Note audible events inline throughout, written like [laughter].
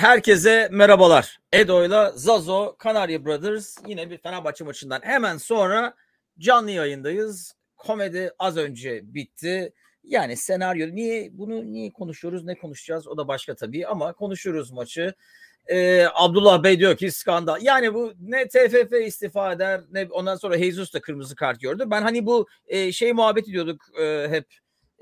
Herkese merhabalar. Edo'yla Zazo, Kanarya Brothers yine bir Fenerbahçe maçından hemen sonra canlı yayındayız. Komedi az önce bitti. Yani senaryo niye bunu niye konuşuyoruz ne konuşacağız o da başka tabii ama konuşuyoruz maçı. Ee, Abdullah Bey diyor ki skandal. Yani bu ne TFF istifa eder ne ondan sonra Jesus da kırmızı kart gördü. Ben hani bu e, şey muhabbet ediyorduk e, hep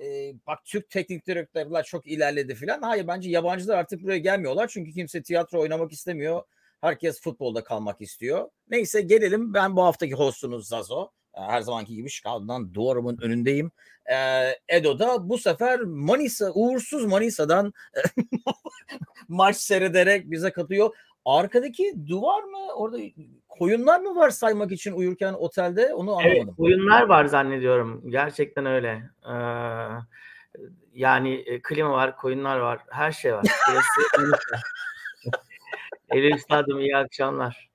e, bak Türk teknik direktörler çok ilerledi filan. Hayır bence yabancılar artık buraya gelmiyorlar. Çünkü kimse tiyatro oynamak istemiyor. Herkes futbolda kalmak istiyor. Neyse gelelim. Ben bu haftaki hostunuz Zazo. Her zamanki gibi Chicago'dan duvarımın önündeyim. Ee, Edo'da bu sefer Manisa, uğursuz Manisa'dan [laughs] maç seyrederek bize katıyor. Arkadaki duvar mı? Orada koyunlar mı var saymak için uyurken otelde? Onu anlamadım. Evet, koyunlar var zannediyorum. Gerçekten öyle. Ee, yani e, klima var, koyunlar var, her şey var. [laughs] Eylül Stadyumu iyi akşamlar.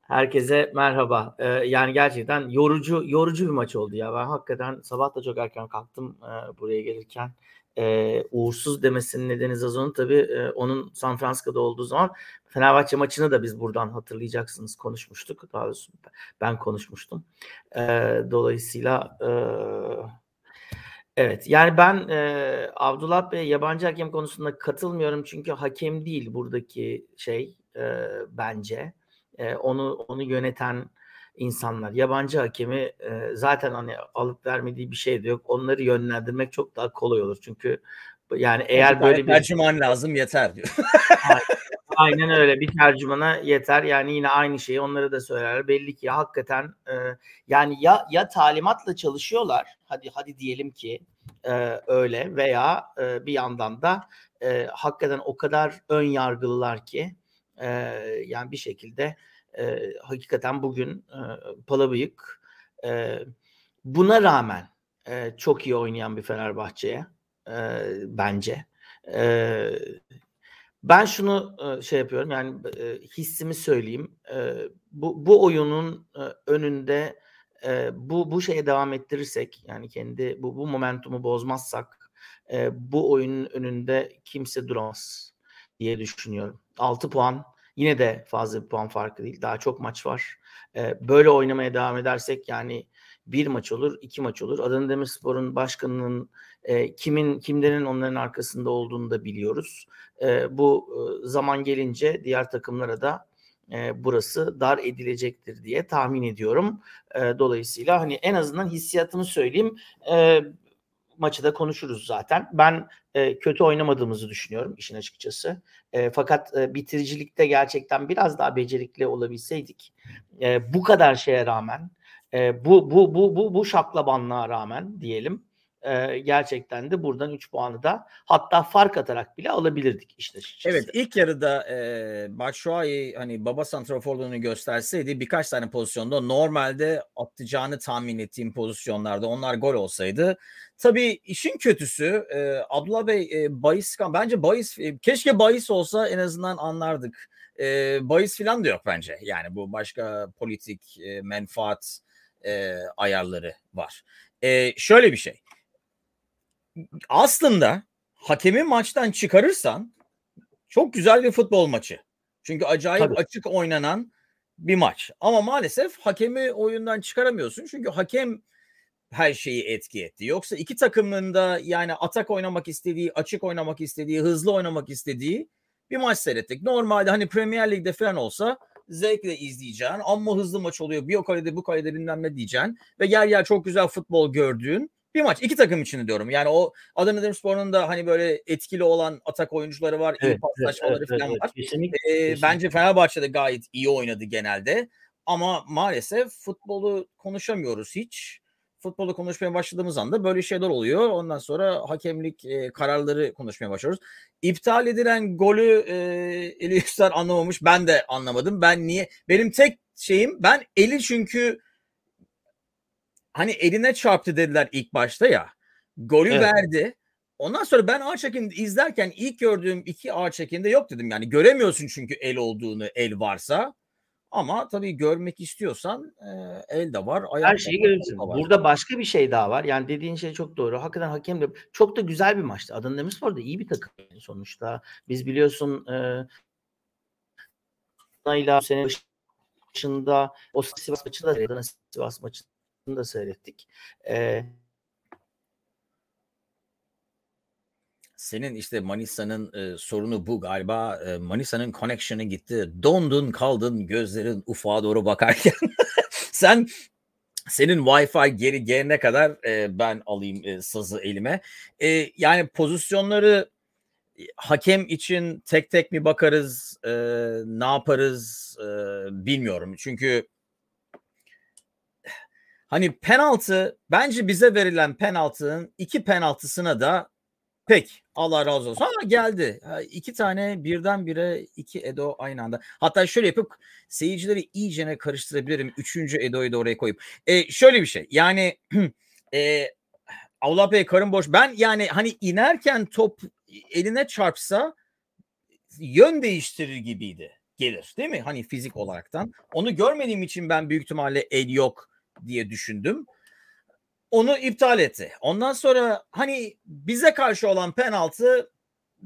Herkese merhaba. Ee, yani gerçekten yorucu yorucu bir maç oldu ya. Ben hakikaten sabah da çok erken kalktım e, buraya gelirken. E, uğursuz demesinin nedeni Zazon'un tabii e, onun San Francisco'da olduğu zaman Fenerbahçe maçını da biz buradan hatırlayacaksınız konuşmuştuk. Daha doğrusu ben konuşmuştum. E, dolayısıyla e, evet yani ben e, Abdullah Bey yabancı hakem konusunda katılmıyorum çünkü hakem değil buradaki şey e, bence. E, onu onu yöneten insanlar. Yabancı hakemi e, zaten hani alıp vermediği bir şey de yok. Onları yönlendirmek çok daha kolay olur. Çünkü yani eğer böyle bir tercüman lazım yeter diyor. [laughs] Aynen öyle. Bir tercümana yeter. Yani yine aynı şeyi onlara da söyler. Belli ki hakikaten e, yani ya ya talimatla çalışıyorlar. Hadi hadi diyelim ki e, öyle veya e, bir yandan da e, hakikaten o kadar ön yargılılar ki e, yani bir şekilde e, hakikaten bugün e, Palabıyık e, buna rağmen e, çok iyi oynayan bir Fenerbahçe'ye e, bence. E, ben şunu e, şey yapıyorum yani e, hissimi söyleyeyim. E, bu bu oyunun e, önünde e, bu bu şeye devam ettirirsek yani kendi bu bu momentumu bozmazsak e, bu oyunun önünde kimse duramaz diye düşünüyorum. 6 puan Yine de fazla bir puan farkı değil. Daha çok maç var. E, böyle oynamaya devam edersek yani bir maç olur, iki maç olur. Adana Demirspor'un başkanının e, kimin kimlerin onların arkasında olduğunu da biliyoruz. E, bu e, zaman gelince diğer takımlara da e, burası dar edilecektir diye tahmin ediyorum. E, dolayısıyla hani en azından hissiyatımı söyleyeyim. E, maçı da konuşuruz zaten. Ben e, kötü oynamadığımızı düşünüyorum işin açıkçası. E, fakat e, bitiricilikte gerçekten biraz daha becerikli olabilseydik e, bu kadar şeye rağmen e, bu bu bu bu bu şaklabanlığa rağmen diyelim e, gerçekten de buradan 3 puanı da hatta fark atarak bile alabilirdik işte. Evet ilk yarıda e, Batshuayi hani baba santraforluğunu gösterseydi birkaç tane pozisyonda normalde atacağını tahmin ettiğim pozisyonlarda onlar gol olsaydı tabii işin kötüsü e, Abdullah Bey e, bahis bence bahis e, keşke bahis olsa en azından anlardık. E, bahis falan da yok bence. Yani bu başka politik e, menfaat e, ayarları var. E, şöyle bir şey aslında hakemi maçtan çıkarırsan çok güzel bir futbol maçı. Çünkü acayip Tabii. açık oynanan bir maç. Ama maalesef hakemi oyundan çıkaramıyorsun. Çünkü hakem her şeyi etki etti. Yoksa iki takımın da yani atak oynamak istediği, açık oynamak istediği, hızlı oynamak istediği bir maç seyrettik. Normalde hani Premier Lig'de falan olsa zevkle izleyeceğin, amma hızlı maç oluyor, bir o kalede bu kalede bilmem ne diyeceksin ve yer yer çok güzel futbol gördüğün bir maç. iki takım için diyorum. Yani o Adana Demirspor'un da hani böyle etkili olan atak oyuncuları var. Evet, iyi paslaşmaları evet, falan evet, var. Kesinlikle, ee, kesinlikle. Bence Fenerbahçe de gayet iyi oynadı genelde. Ama maalesef futbolu konuşamıyoruz hiç. Futbolu konuşmaya başladığımız anda böyle şeyler oluyor. Ondan sonra hakemlik e, kararları konuşmaya başlıyoruz. İptal edilen golü e, anlamamış. Ben de anlamadım. Ben niye? Benim tek şeyim ben eli çünkü hani eline çarptı dediler ilk başta ya. Golü evet. verdi. Ondan sonra ben ağ çekimde izlerken ilk gördüğüm iki ağ çekimde yok dedim. Yani göremiyorsun çünkü el olduğunu el varsa. Ama tabii görmek istiyorsan e, el de var, ayak Her şeyi görürsün. Burada başka bir şey daha var. Yani dediğin şey çok doğru. Hakikaten hakem de çok da güzel bir maçtı. Adana Demirspor da iyi bir takım sonuçta. Biz biliyorsun e, ile sene başında o Sivas maçını da Adana Sivas maçını da seyrettik. E, Senin işte Manisa'nın e, sorunu bu galiba. E, Manisa'nın connection'ı gitti. Dondun kaldın gözlerin ufağa doğru bakarken. [laughs] Sen senin Wi-Fi geri gelene kadar e, ben alayım e, sazı elime. E, yani pozisyonları hakem için tek tek mi bakarız, e, ne yaparız e, bilmiyorum. Çünkü hani penaltı bence bize verilen penaltının iki penaltısına da Pek Allah razı olsun. Ha geldi. İki tane birdenbire iki Edo aynı anda. Hatta şöyle yapıp seyircileri iyicene karıştırabilirim. Üçüncü Edo'yu da oraya koyup. E, şöyle bir şey. Yani [clears throat] e, Allah Bey karın boş. Ben yani hani inerken top eline çarpsa yön değiştirir gibiydi. Gelir değil mi? Hani fizik olaraktan. Onu görmediğim için ben büyük ihtimalle el yok diye düşündüm onu iptal etti. Ondan sonra hani bize karşı olan penaltı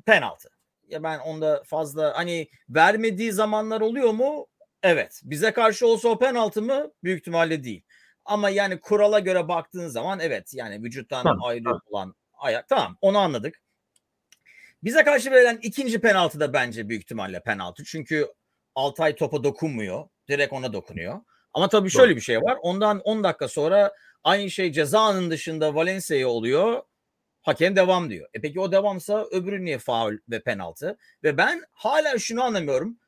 penaltı. Ya ben onda fazla hani vermediği zamanlar oluyor mu? Evet. Bize karşı olsa o penaltı mı? Büyük ihtimalle değil. Ama yani kurala göre baktığın zaman evet yani vücuttan tamam, ayrı tamam. olan ayak tamam onu anladık. Bize karşı verilen ikinci penaltı da bence büyük ihtimalle penaltı. Çünkü Altay topa dokunmuyor. Direkt ona dokunuyor. Ama tabii şöyle bir şey var. Ondan 10 dakika sonra Aynı şey ceza anının dışında Valencia'ya oluyor. Hakem devam diyor. E peki o devamsa öbürü niye faul ve penaltı? Ve ben hala şunu anlamıyorum.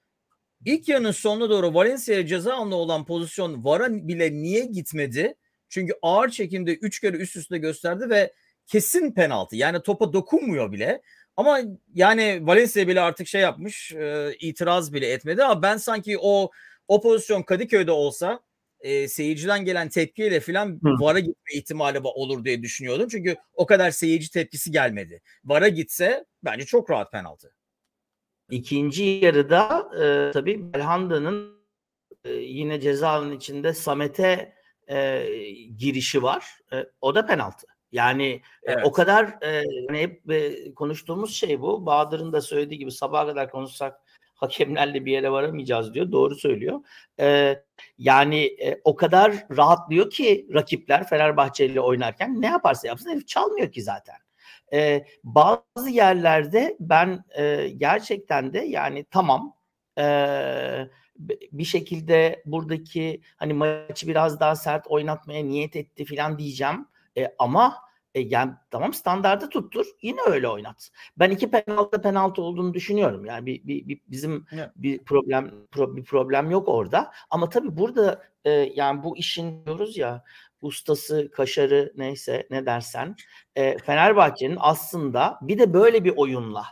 İlk yarının sonuna doğru Valencia'ya ceza anında olan pozisyon VAR'a bile niye gitmedi? Çünkü ağır çekimde 3 kere üst üste gösterdi ve kesin penaltı. Yani topa dokunmuyor bile. Ama yani Valencia bile artık şey yapmış, e, itiraz bile etmedi ama ben sanki o o pozisyon Kadıköy'de olsa e, seyirciden gelen tepkiyle falan VAR'a gitme ihtimali olur diye düşünüyordum. Çünkü o kadar seyirci tepkisi gelmedi. VAR'a gitse bence çok rahat penaltı. İkinci yarıda e, tabii Belhanda'nın e, yine cezanın içinde Samet'e e, girişi var. E, o da penaltı. Yani evet. e, o kadar e, hani hep e, konuştuğumuz şey bu. Bahadır'ın da söylediği gibi sabaha kadar konuşsak hakemlerle bir yere varamayacağız diyor. Doğru söylüyor. Ee, yani e, o kadar rahatlıyor ki rakipler Fenerbahçe ile oynarken ne yaparsa yapsın herif çalmıyor ki zaten. Ee, bazı yerlerde ben e, gerçekten de yani tamam e, bir şekilde buradaki hani maçı biraz daha sert oynatmaya niyet etti falan diyeceğim. E, ama e, yani tamam standardı tuttur. Yine öyle oynat. Ben iki penaltı penaltı olduğunu düşünüyorum. Yani bir, bir, bir bizim evet. bir problem pro, bir problem yok orada. Ama tabii burada e, yani bu işin diyoruz ya ustası, kaşarı neyse ne dersen e, Fenerbahçe'nin aslında bir de böyle bir oyunla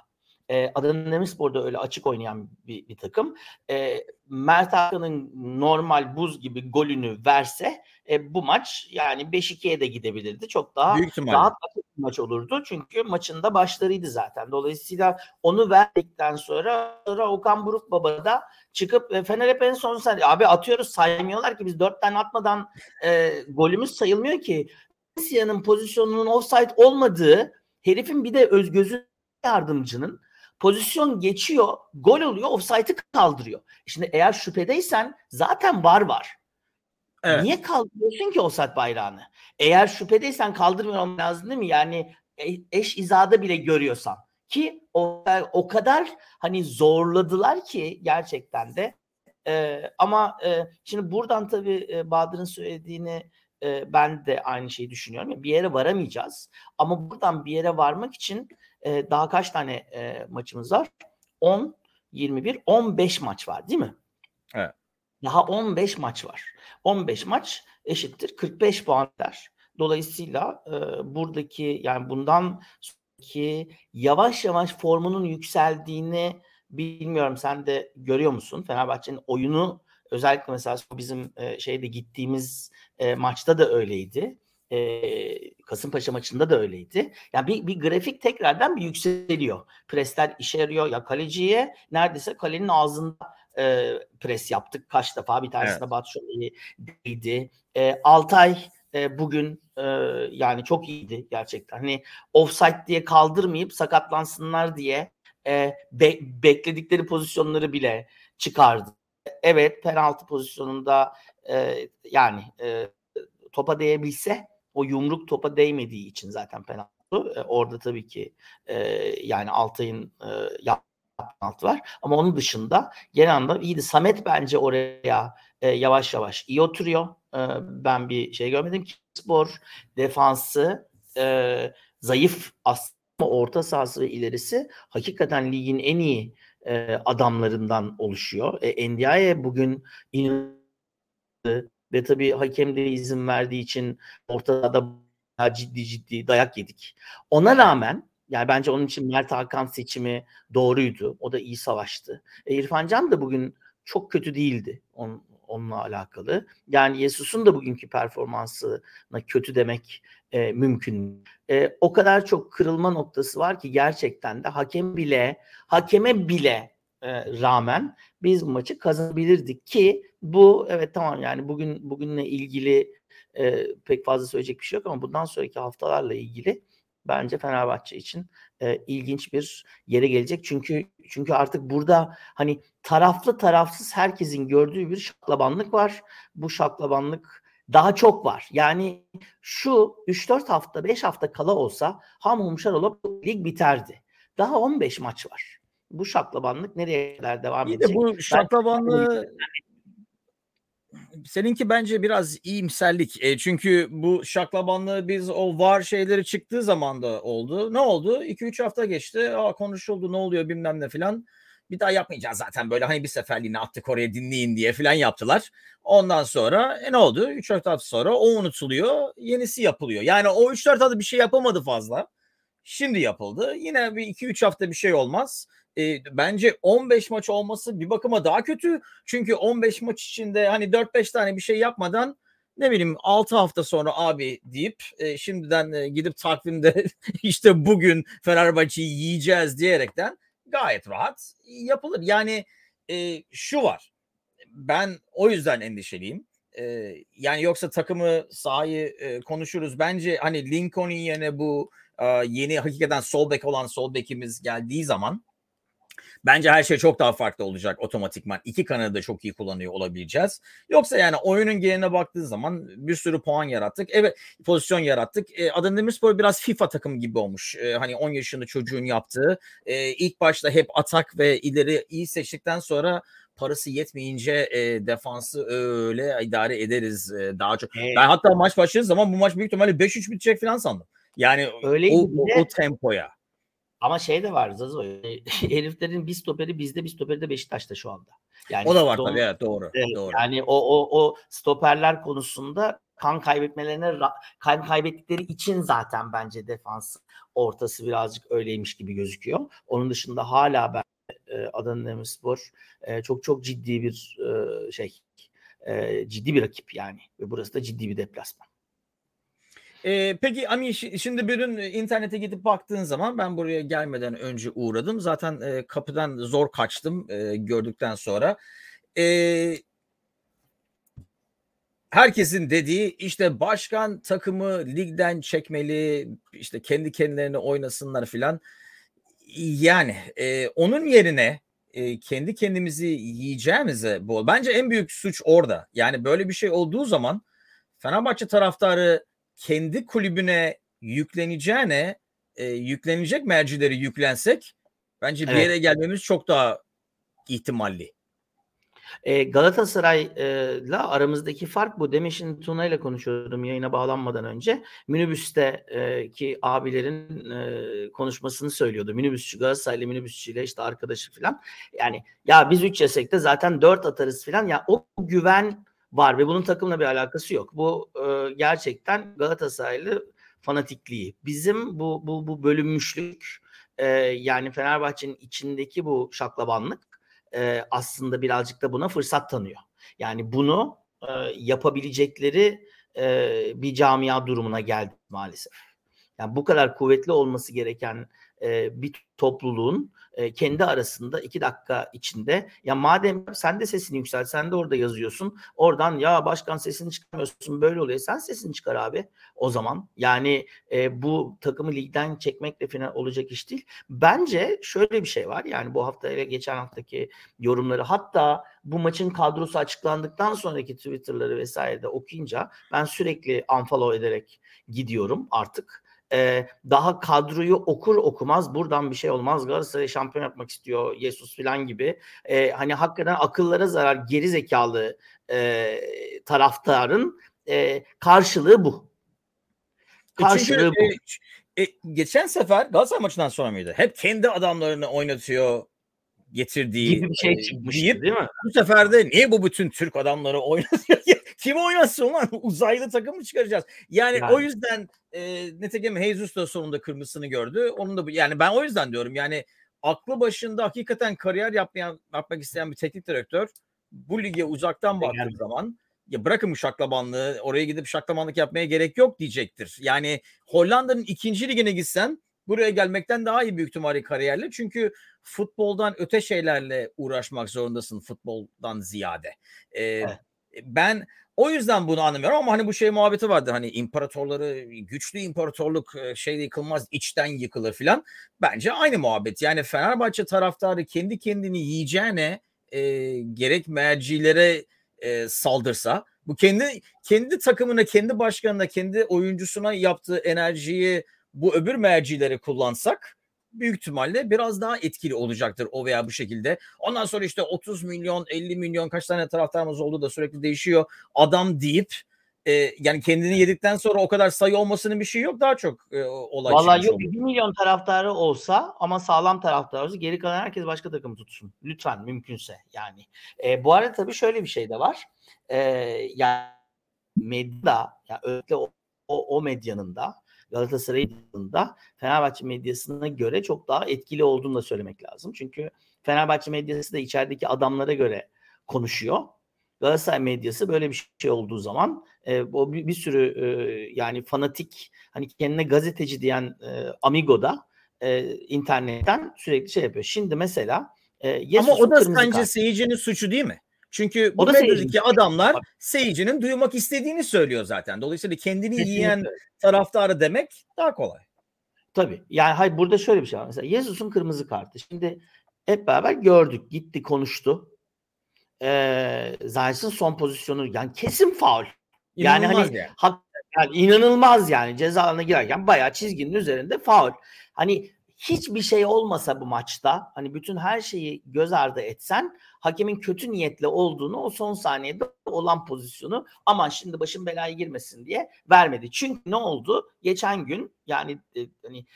e, Adana Demirspor'da öyle açık oynayan bir, bir takım. E, Mert Hakan'ın normal buz gibi golünü verse e, bu maç yani 5-2'ye de gidebilirdi. Çok daha rahat bir maç olurdu. Çünkü maçın da başlarıydı zaten. Dolayısıyla onu verdikten sonra, sonra Okan Buruk Baba da çıkıp e, Fener hep en son sen abi atıyoruz saymıyorlar ki biz dört tane atmadan e, golümüz sayılmıyor ki. Valencia'nın pozisyonunun offside olmadığı herifin bir de öz gözü yardımcının pozisyon geçiyor, gol oluyor, offside'ı kaldırıyor. Şimdi eğer şüphedeysen zaten var var. Evet. Niye kaldırıyorsun ki offside bayrağını? Eğer şüphedeysen kaldırmıyorum lazım değil mi? Yani e, eş izada bile görüyorsan ki o, o kadar hani zorladılar ki gerçekten de ee, ama e, şimdi buradan tabii e, Bahadır'ın söylediğini e, ben de aynı şeyi düşünüyorum. Bir yere varamayacağız. Ama buradan bir yere varmak için e, daha kaç tane e, maçımız var? 10, 21, 15 maç var değil mi? Evet. Daha 15 maç var. 15 maç eşittir 45 puan der. Dolayısıyla e, buradaki yani bundan ki yavaş yavaş formunun yükseldiğini bilmiyorum sen de görüyor musun? Fenerbahçe'nin oyunu özellikle mesela bizim e, şeyde gittiğimiz e, maçta da öyleydi. E, Kasımpaşa maçında da öyleydi. Yani bir, bir grafik tekrardan bir yükseliyor. Presler işe yarıyor. Ya kaleciye neredeyse kalenin ağzında e, pres yaptık. Kaç defa bir tanesinde evet. Batshuayi değdi. E, Altay e, bugün e, yani çok iyiydi gerçekten. Hani offside diye kaldırmayıp sakatlansınlar diye e, be, bekledikleri pozisyonları bile çıkardı. Evet penaltı pozisyonunda e, yani e, topa değebilse o yumruk topa değmediği için zaten penaltı. E, orada tabii ki e, yani Altay'ın e, yaptığı var. Ama onun dışında genel anlamda iyiydi. Samet bence oraya e, yavaş yavaş iyi oturuyor. E, ben bir şey görmedim ki spor defansı e, zayıf aslında orta sahası ve ilerisi hakikaten ligin en iyi e, adamlarından oluşuyor. E, Ndiaye bugün inanılmaz ve tabii hakem de izin verdiği için ortada ciddi ciddi dayak yedik. Ona rağmen yani bence onun için Mert Hakan seçimi doğruydu. O da iyi savaştı. E, İrfan Can da bugün çok kötü değildi on, onunla alakalı. Yani Yesus'un da bugünkü performansına kötü demek e, mümkün. E, o kadar çok kırılma noktası var ki gerçekten de hakem bile hakeme bile e, rağmen biz maçı kazanabilirdik ki bu evet tamam yani bugün bugünle ilgili e, pek fazla söyleyecek bir şey yok ama bundan sonraki haftalarla ilgili bence Fenerbahçe için e, ilginç bir yere gelecek. Çünkü çünkü artık burada hani taraflı tarafsız herkesin gördüğü bir şaklabanlık var. Bu şaklabanlık daha çok var. Yani şu 3-4 hafta 5 hafta kala olsa ham humşar olup lig biterdi. Daha 15 maç var. Bu şaklabanlık nereye kadar devam İyi edecek? De bu şaklabanlığı seninki bence biraz iyimserlik. E, çünkü bu şaklabanlığı biz o var şeyleri çıktığı zaman da oldu. Ne oldu? 2-3 hafta geçti. Aa, konuşuldu ne oluyor bilmem ne filan. Bir daha yapmayacağız zaten böyle hani bir seferliğine attık oraya dinleyin diye filan yaptılar. Ondan sonra e, ne oldu? 3-4 hafta sonra o unutuluyor. Yenisi yapılıyor. Yani o 3-4 hafta bir şey yapamadı fazla. Şimdi yapıldı. Yine bir 2-3 hafta bir şey olmaz e, bence 15 maç olması bir bakıma daha kötü. Çünkü 15 maç içinde hani 4-5 tane bir şey yapmadan ne bileyim 6 hafta sonra abi deyip e, şimdiden e, gidip takvimde [laughs] işte bugün Fenerbahçe'yi yiyeceğiz diyerekten gayet rahat yapılır. Yani e, şu var. Ben o yüzden endişeliyim. E, yani yoksa takımı sahayı e, konuşuruz. Bence hani Lincoln'un yerine bu e, yeni hakikaten sol bek olan sol bekimiz geldiği zaman Bence her şey çok daha farklı olacak otomatikman. İki kanadı da çok iyi kullanıyor olabileceğiz. Yoksa yani oyunun geneline baktığı zaman bir sürü puan yarattık. Evet pozisyon yarattık. E, Adana Demirspor biraz FIFA takımı gibi olmuş. E, hani 10 yaşında çocuğun yaptığı. E, ilk başta hep atak ve ileri iyi seçtikten sonra parası yetmeyince e, defansı öyle idare ederiz e, daha çok. Evet. Ben hatta maç başladığı zaman bu maç büyük ihtimalle 5-3 bitecek falan sandım. Yani öyle o, o, o tempoya. Ama şey de var Zazo. [laughs] Heriflerin bir stoperi bizde bir stoperi de Beşiktaş'ta şu anda. Yani o da var tabii evet doğru. Evet, doğru. Yani o, o, o stoperler konusunda kan kaybetmelerine kan kaybettikleri için zaten bence defans ortası birazcık öyleymiş gibi gözüküyor. Onun dışında hala ben e, Adana Demirspor e, çok çok ciddi bir e, şey e, ciddi bir rakip yani ve burası da ciddi bir deplasman. Ee, peki Ami şimdi bir gün internete gidip baktığın zaman ben buraya gelmeden önce uğradım. Zaten e, kapıdan zor kaçtım e, gördükten sonra. E, herkesin dediği işte başkan takımı ligden çekmeli işte kendi kendilerine oynasınlar filan. Yani e, onun yerine e, kendi kendimizi yiyeceğimize bu. Bence en büyük suç orada. Yani böyle bir şey olduğu zaman Fenerbahçe taraftarı kendi kulübüne yükleneceğine e, yüklenecek mercileri yüklensek bence bir evet. yere gelmemiz çok daha ihtimalli. E, Galatasaray'la aramızdaki fark bu. Demişin Tuna ile konuşuyordum yayına bağlanmadan önce. Minibüste e, ki abilerin e, konuşmasını söylüyordu. Minibüsçü Galatasaraylı minibüsçüyle işte arkadaşı falan. Yani ya biz 3 yesek de zaten 4 atarız falan. Ya o güven var ve bunun takımla bir alakası yok. Bu e, gerçekten Galatasaraylı fanatikliği. Bizim bu bu bu bölünmüşlük e, yani Fenerbahçe'nin içindeki bu şaklabanlık e, aslında birazcık da buna fırsat tanıyor. Yani bunu e, yapabilecekleri e, bir camia durumuna geldi maalesef. Yani bu kadar kuvvetli olması gereken bir topluluğun kendi arasında iki dakika içinde ya madem sen de sesini yükselt sen de orada yazıyorsun oradan ya başkan sesini çıkarmıyorsun böyle oluyor sen sesini çıkar abi o zaman yani e, bu takımı ligden çekmekle final olacak iş değil. Bence şöyle bir şey var yani bu hafta ile geçen haftaki yorumları hatta bu maçın kadrosu açıklandıktan sonraki Twitter'ları vesaire de okuyunca ben sürekli unfollow ederek gidiyorum artık e, daha kadroyu okur okumaz buradan bir şey olmaz Galatasaray şampiyon yapmak istiyor Jesus falan gibi e, hani hakikaten akıllara zarar geri zekalı e, taraftarın e, karşılığı bu. Karşılığı Çünkü, bu. E, e, geçen sefer Galatasaray maçından sonra mıydı? Hep kendi adamlarını oynatıyor getirdiği gibi bir şey çıkmış deyip, değil mi? Bu sefer de niye bu bütün Türk adamları oynatıyor? [laughs] Kim oynasın ulan? [laughs] Uzaylı takım mı çıkaracağız? Yani, yani. o yüzden e, nitekim Jesus da sonunda kırmızısını gördü. Onun da yani ben o yüzden diyorum yani aklı başında hakikaten kariyer yapmayan yapmak isteyen bir teknik direktör bu lige uzaktan baktığı yani. zaman ya bırakın bu şaklabanlığı oraya gidip şaklabanlık yapmaya gerek yok diyecektir. Yani Hollanda'nın ikinci ligine gitsen buraya gelmekten daha iyi büyük ihtimalle kariyerli. Çünkü futboldan öte şeylerle uğraşmak zorundasın futboldan ziyade. Ee, evet. Ben o yüzden bunu anlamıyorum ama hani bu şey muhabbeti vardı hani imparatorları güçlü imparatorluk şey yıkılmaz içten yıkılır filan. Bence aynı muhabbet. Yani Fenerbahçe taraftarı kendi kendini yiyeceğine e, gerek mercilere e, saldırsa bu kendi kendi takımına, kendi başkanına, kendi oyuncusuna yaptığı enerjiyi bu öbür mercileri kullansak büyük ihtimalle biraz daha etkili olacaktır o veya bu şekilde. Ondan sonra işte 30 milyon, 50 milyon kaç tane taraftarımız oldu da sürekli değişiyor. Adam deyip e, yani kendini yedikten sonra o kadar sayı olmasının bir şey yok. Daha çok e, olay Vallahi yok 1 milyon taraftarı olsa ama sağlam taraftarı olsa geri kalan herkes başka takımı tutsun. Lütfen mümkünse yani. E, bu arada tabii şöyle bir şey de var. E, yani medya yani özellikle o, o, o medyanın da Galatasaray'ın da Fenerbahçe medyasına göre çok daha etkili olduğunu da söylemek lazım. Çünkü Fenerbahçe medyası da içerideki adamlara göre konuşuyor. Galatasaray medyası böyle bir şey olduğu zaman e, o bir, bir sürü e, yani fanatik hani kendine gazeteci diyen e, amigo da e, internetten sürekli şey yapıyor. Şimdi mesela e, Ama o da sence kart. seyircinin suçu değil mi? Çünkü bu medyadaki adamlar seyircinin duymak istediğini söylüyor zaten. Dolayısıyla kendini Kesinlikle. yiyen taraftarı demek daha kolay. Tabii. Yani hayır burada şöyle bir şey var. Mesela Jesus'un kırmızı kartı. Şimdi hep beraber gördük. Gitti konuştu. Ee, Zayt'ın son pozisyonu yani kesin faul. Yani hani yani. Hak, yani inanılmaz yani ceza alanına girerken bayağı çizginin üzerinde faul. Hani hiçbir şey olmasa bu maçta hani bütün her şeyi göz ardı etsen hakemin kötü niyetle olduğunu o son saniyede olan pozisyonu aman şimdi başım belaya girmesin diye vermedi. Çünkü ne oldu? Geçen gün yani e, hani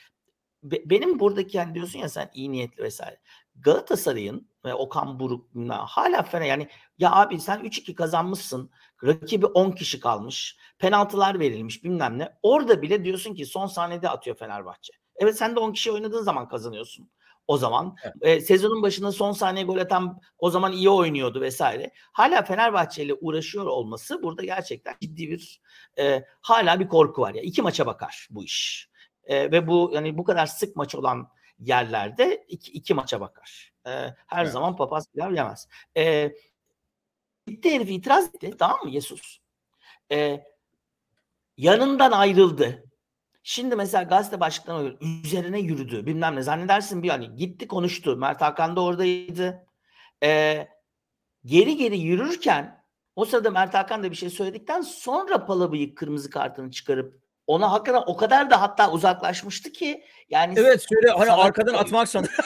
be, benim buradaki yani diyorsun ya sen iyi niyetli vesaire. Galatasaray'ın ve Okan Buruk'la hala fena yani ya abi sen 3-2 kazanmışsın. Rakibi 10 kişi kalmış. Penaltılar verilmiş bilmem ne. Orada bile diyorsun ki son saniyede atıyor Fenerbahçe. Evet sen de 10 kişi oynadığın zaman kazanıyorsun. O zaman evet. e, sezonun başında son saniye gol atan o zaman iyi oynuyordu vesaire. Hala Fenerbahçe ile uğraşıyor olması burada gerçekten ciddi bir e, hala bir korku var ya. iki maça bakar bu iş. E, ve bu yani bu kadar sık maç olan yerlerde iki, iki maça bakar. E, her evet. zaman papaz pilav yemez. E, gitti herif itiraz etti tamam mı Yesus? E, yanından ayrıldı. Şimdi mesela gazete başlıklarına üzerine yürüdü bilmem ne zannedersin bir hani gitti konuştu. Mert Hakan da oradaydı. Ee, geri geri yürürken o sırada Mert Hakan da bir şey söyledikten sonra Palabıyık kırmızı kartını çıkarıp ona hakikaten o kadar da hatta uzaklaşmıştı ki yani Evet şöyle hani arkadan atmak sonra [laughs]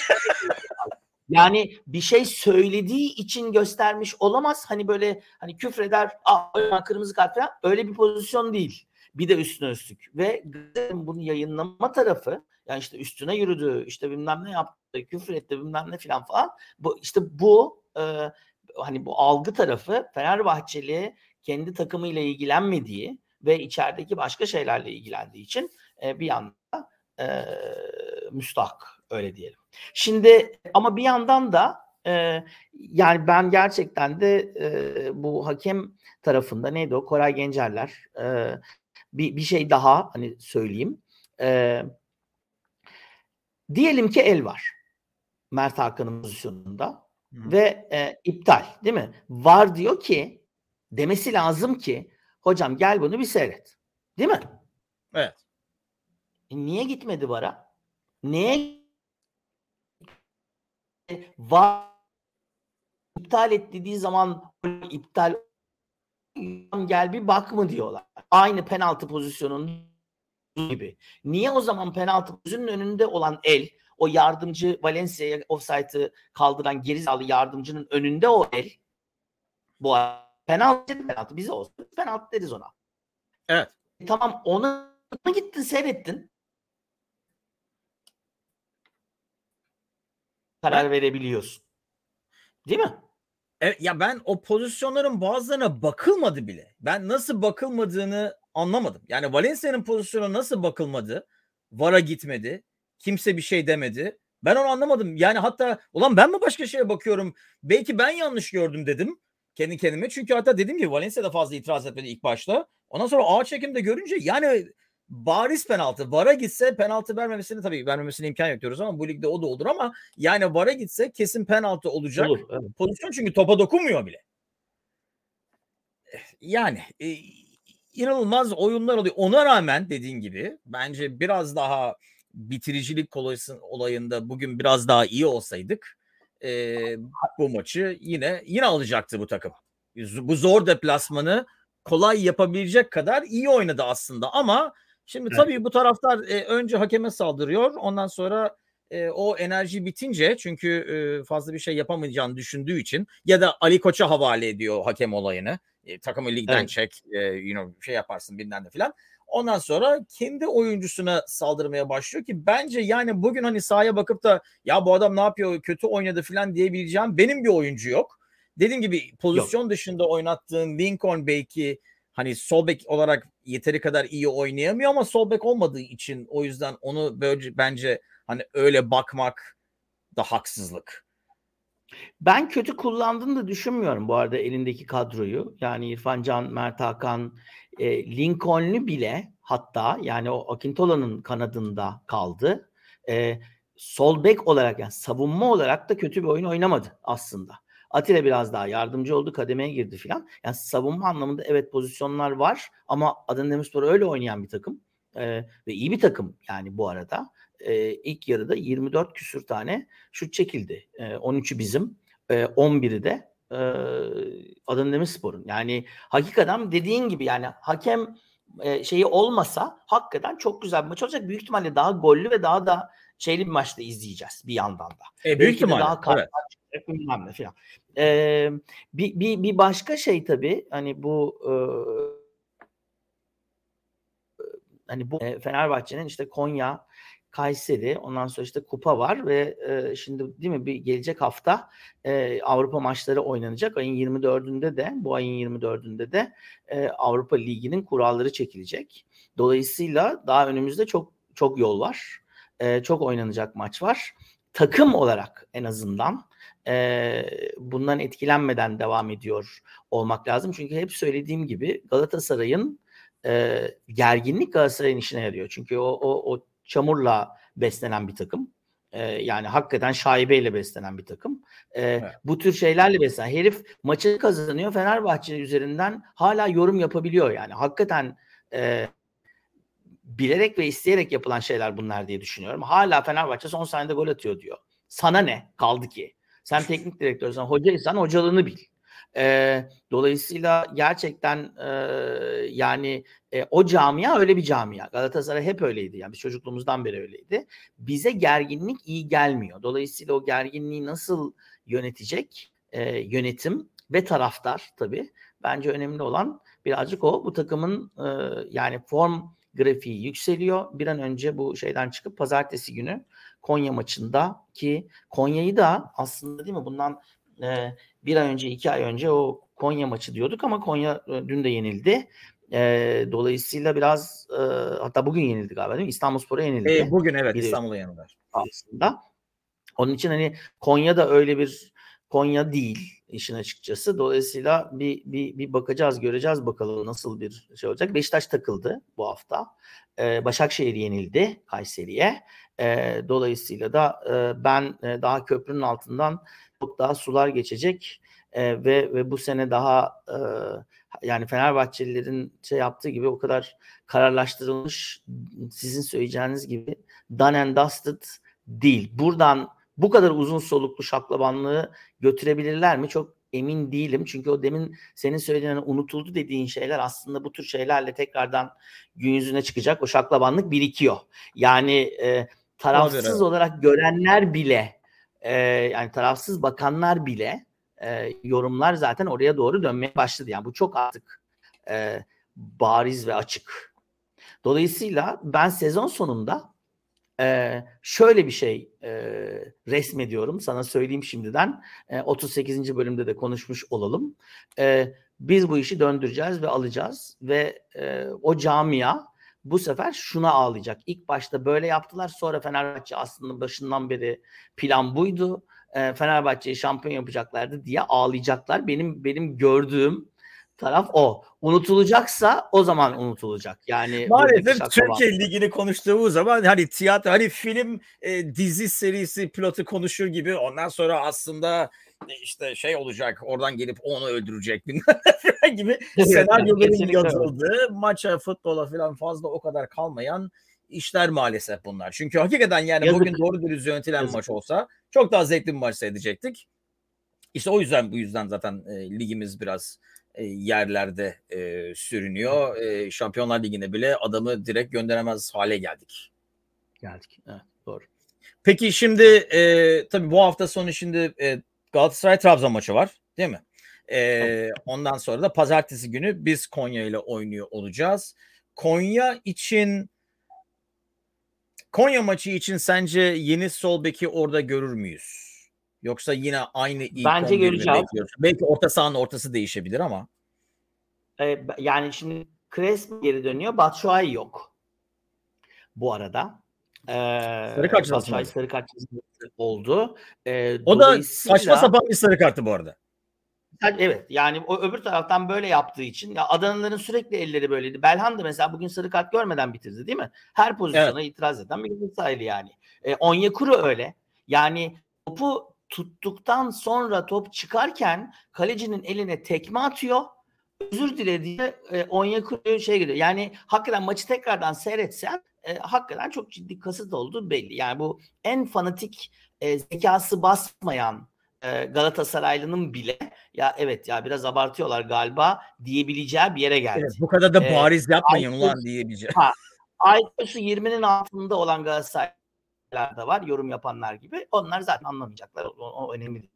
Yani bir şey söylediği için göstermiş olamaz. Hani böyle hani küfreder, aa kırmızı kart falan öyle bir pozisyon değil. Bir de üstüne üstlük. Ve bunu yayınlama tarafı yani işte üstüne yürüdü, işte bilmem ne yaptı, küfür etti bilmem ne filan falan. Bu işte bu e, hani bu algı tarafı Fenerbahçeli kendi takımıyla ilgilenmediği ve içerideki başka şeylerle ilgilendiği için e, bir yanda e, müstahak öyle diyelim. Şimdi ama bir yandan da e, yani ben gerçekten de e, bu hakem tarafında neydi o Koray Gencerler e, bir, bir şey daha hani söyleyeyim. Ee, Diyelim ki el var. Mert Hakan'ın pozisyonunda Hı. ve e, iptal değil mi? Var diyor ki demesi lazım ki hocam gel bunu bir seyret. Değil mi? Evet. E, niye gitmedi VAR'a? Niye var iptal et dediği zaman iptal gel bir bak mı diyorlar. Aynı penaltı pozisyonunun gibi. Niye o zaman penaltı pozisyonunun önünde olan el o yardımcı Valencia'ya offside'ı kaldıran gerizalı yardımcının önünde o el bu penaltı penaltı bize olsun penaltı deriz ona. Evet. E, tamam onu gittin seyrettin. Karar verebiliyorsun. Değil mi? Ya ben o pozisyonların bazılarına bakılmadı bile. Ben nasıl bakılmadığını anlamadım. Yani Valencia'nın pozisyonu nasıl bakılmadı? VAR'a gitmedi. Kimse bir şey demedi. Ben onu anlamadım. Yani hatta ulan ben mi başka şeye bakıyorum? Belki ben yanlış gördüm dedim kendi kendime. Çünkü hatta dedim ki Valencia da fazla itiraz etmedi ilk başta. Ondan sonra ağ çekimde görünce yani bariz penaltı. VAR'a gitse penaltı vermemesini tabii vermemesine imkan yok diyoruz ama bu ligde o da olur ama yani VAR'a gitse kesin penaltı olacak. Olur, evet. Pozisyon çünkü topa dokunmuyor bile. Yani e, inanılmaz oyunlar oluyor. Ona rağmen dediğin gibi bence biraz daha bitiricilik olayında bugün biraz daha iyi olsaydık e, bu maçı yine yine alacaktı bu takım. Bu zor deplasmanı kolay yapabilecek kadar iyi oynadı aslında ama şimdi evet. tabii bu taraftar e, önce hakeme saldırıyor ondan sonra e, o enerji bitince çünkü e, fazla bir şey yapamayacağını düşündüğü için ya da Ali Koç'a havale ediyor hakem olayını. E, takımı ligden evet. çek, e, you know, şey yaparsın bilmem de filan. Ondan sonra kendi oyuncusuna saldırmaya başlıyor ki bence yani bugün hani sahaya bakıp da ya bu adam ne yapıyor kötü oynadı falan diyebileceğim benim bir oyuncu yok. Dediğim gibi pozisyon yok. dışında oynattığın Lincoln belki hani sol bek olarak yeteri kadar iyi oynayamıyor ama sol bek olmadığı için o yüzden onu böyle bence hani öyle bakmak da haksızlık. Ben kötü kullandığını da düşünmüyorum bu arada elindeki kadroyu. Yani İrfan Can, Mert Hakan, e, Lincoln'lu bile hatta yani o Akintola'nın kanadında kaldı. E, sol bek olarak yani savunma olarak da kötü bir oyun oynamadı aslında. Atilla biraz daha yardımcı oldu, kademeye girdi filan. Yani savunma anlamında evet pozisyonlar var ama Adana Demirspor öyle oynayan bir takım. E, ve iyi bir takım yani bu arada. E, ilk yarıda 24 küsür tane şut çekildi. E, 13'ü bizim, e, 11'i de e, Adana Demirspor'un. Yani hakikaten dediğin gibi yani hakem e, şeyi olmasa hakikaten çok güzel bir maç olacak. Büyük ihtimalle daha gollü ve daha da şeyli bir maçta izleyeceğiz bir yandan da. E, büyük ihtimalle. Daha evet. bilmem ne falan. E, bir, bir, bir başka şey tabii hani bu e, hani bu e, Fenerbahçe'nin işte Konya Kayseri, ondan sonra işte kupa var ve e, şimdi değil mi bir gelecek hafta e, Avrupa maçları oynanacak. Ayın 24'ünde de bu ayın 24'ünde de e, Avrupa Ligi'nin kuralları çekilecek. Dolayısıyla daha önümüzde çok çok yol var. E, çok oynanacak maç var. Takım olarak en azından e, bundan etkilenmeden devam ediyor olmak lazım. Çünkü hep söylediğim gibi Galatasaray'ın e, gerginlik Galatasaray'ın işine yarıyor. Çünkü o, o, o çamurla beslenen bir takım. Ee, yani hakikaten şaibeyle beslenen bir takım. Ee, evet. Bu tür şeylerle beslenen. Herif maçı kazanıyor Fenerbahçe üzerinden hala yorum yapabiliyor yani. Hakikaten e, bilerek ve isteyerek yapılan şeyler bunlar diye düşünüyorum. Hala Fenerbahçe son saniyede gol atıyor diyor. Sana ne kaldı ki? Sen [laughs] teknik direktörsen, hocaysan hocalığını bil. E, dolayısıyla gerçekten e, yani e, o camia öyle bir camia. Galatasaray hep öyleydi. Yani biz çocukluğumuzdan beri öyleydi. Bize gerginlik iyi gelmiyor. Dolayısıyla o gerginliği nasıl yönetecek e, yönetim ve taraftar tabii. Bence önemli olan birazcık o. Bu takımın e, yani form grafiği yükseliyor. Bir an önce bu şeyden çıkıp pazartesi günü Konya maçında ki Konya'yı da aslında değil mi bundan e, bir ay önce iki ay önce o Konya maçı diyorduk ama Konya e, dün de yenildi. E, dolayısıyla biraz e, hatta bugün yenildi galiba değil mi? İstanbulspor'a yenildi. E, bugün evet İstanbul'a yenildiler. Aslında. Onun için hani Konya da öyle bir Konya değil işin açıkçası. Dolayısıyla bir, bir, bir bakacağız, göreceğiz bakalım nasıl bir şey olacak. Beşiktaş takıldı bu hafta. Ee, Başakşehir yenildi Kayseri'ye. E, dolayısıyla da e, ben e, daha köprünün altından çok daha sular geçecek e, ve ve bu sene daha e, yani Fenerbahçelilerin şey yaptığı gibi o kadar kararlaştırılmış sizin söyleyeceğiniz gibi done and dusted değil. Buradan bu kadar uzun soluklu şaklabanlığı götürebilirler mi? Çok emin değilim. Çünkü o demin senin söylediğin hani unutuldu dediğin şeyler aslında bu tür şeylerle tekrardan gün yüzüne çıkacak. O şaklabanlık birikiyor. Yani e, tarafsız Olabilir. olarak görenler bile e, yani tarafsız bakanlar bile e, yorumlar zaten oraya doğru dönmeye başladı. Yani bu çok artık e, bariz ve açık. Dolayısıyla ben sezon sonunda ee, şöyle bir şey e, resmediyorum sana söyleyeyim şimdiden. E, 38. bölümde de konuşmuş olalım. E, biz bu işi döndüreceğiz ve alacağız ve e, o camia bu sefer şuna ağlayacak. İlk başta böyle yaptılar sonra Fenerbahçe aslında başından beri plan buydu. E, Fenerbahçe'yi şampiyon yapacaklardı diye ağlayacaklar. Benim benim gördüğüm taraf o. Unutulacaksa o zaman unutulacak. Yani maalesef Türkiye Ligi'ni konuştuğumuz zaman hani tiyatro hani film e, dizi serisi pilotu konuşur gibi ondan sonra aslında e, işte şey olacak oradan gelip onu öldürecek [laughs] gibi [laughs] senaryoların yazıldığı maça futbola falan fazla o kadar kalmayan işler maalesef bunlar. Çünkü hakikaten yani Yazık. bugün doğru dürüst yönetilen Yazık. maç olsa çok daha zevkli bir maç seyredecektik. İşte o yüzden bu yüzden zaten e, ligimiz biraz yerlerde e, sürünüyor. E, Şampiyonlar Ligi'ne bile adamı direkt gönderemez hale geldik. Geldik. Evet, doğru. Peki şimdi e, tabii bu hafta sonu şimdi e, Galatasaray Trabzon maçı var, değil mi? E, ondan sonra da pazartesi günü biz Konya ile oynuyor olacağız. Konya için Konya maçı için sence yeni sol beki orada görür müyüz? Yoksa yine aynı ilk Bence göreceğiz. Belki orta sahanın ortası değişebilir ama. Ee, yani şimdi Crespo geri dönüyor. Batshuayi yok. Bu arada. Ee, sarı kart Batshuayi sarı kart oldu. Ee, o da saçma sapan bir sarı kartı bu arada. Evet yani o öbür taraftan böyle yaptığı için ya Adanalıların sürekli elleri böyleydi. Belhan da mesela bugün sarı kart görmeden bitirdi değil mi? Her pozisyona evet. itiraz eden bir Galatasaraylı yani. E, Onyekuru öyle. Yani topu tuttuktan sonra top çıkarken kalecinin eline tekme atıyor. Özür dilediği e, Onyekuru şey gidiyor. Yani hakikaten maçı tekrardan seyretsen e, hakikaten çok ciddi kasıt olduğu belli. Yani bu en fanatik e, zekası basmayan e, Galatasaraylı'nın bile ya evet ya biraz abartıyorlar galiba diyebileceği bir yere geldi. Evet, bu kadar da e, bariz ee, yapmayın ulan diyebileceği. Ha, Aytos'u 20'nin altında olan Galatasaray da var yorum yapanlar gibi. Onlar zaten anlamayacaklar. O, o önemli değil.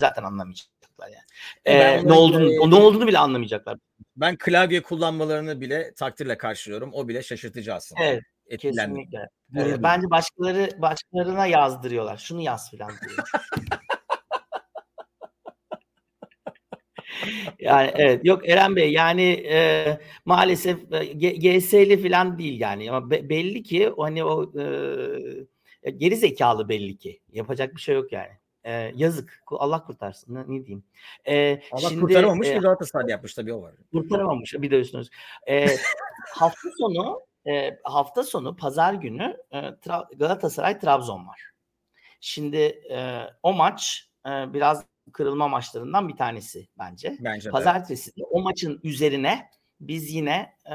Zaten anlamayacaklar yani. Ee, ne olduğunu e, ne olduğunu bile anlamayacaklar. Ben klavye kullanmalarını bile takdirle karşılıyorum. O bile şaşırtıcı aslında. Evet. Kesinlikle. Ee, bence başkaları başkalarına yazdırıyorlar. Şunu yaz filan diyor. [laughs] yani evet yok Eren Bey yani e, maalesef e, GS'li falan değil yani ama be, belli ki hani o e, geri zekalı belli ki yapacak bir şey yok yani. E, yazık Allah kurtarsın ne, ne diyeyim. E, Allah şimdi, kurtaramamış e, ki Galatasaray yapmış tabii o var. Kurtaramamış bir de üstünüz. E, hafta sonu e, hafta sonu pazar günü e, Tra- Galatasaray Trabzon var. Şimdi e, o maç e, biraz kırılma maçlarından bir tanesi bence. Bence Pazartesi de o maçın üzerine biz yine e,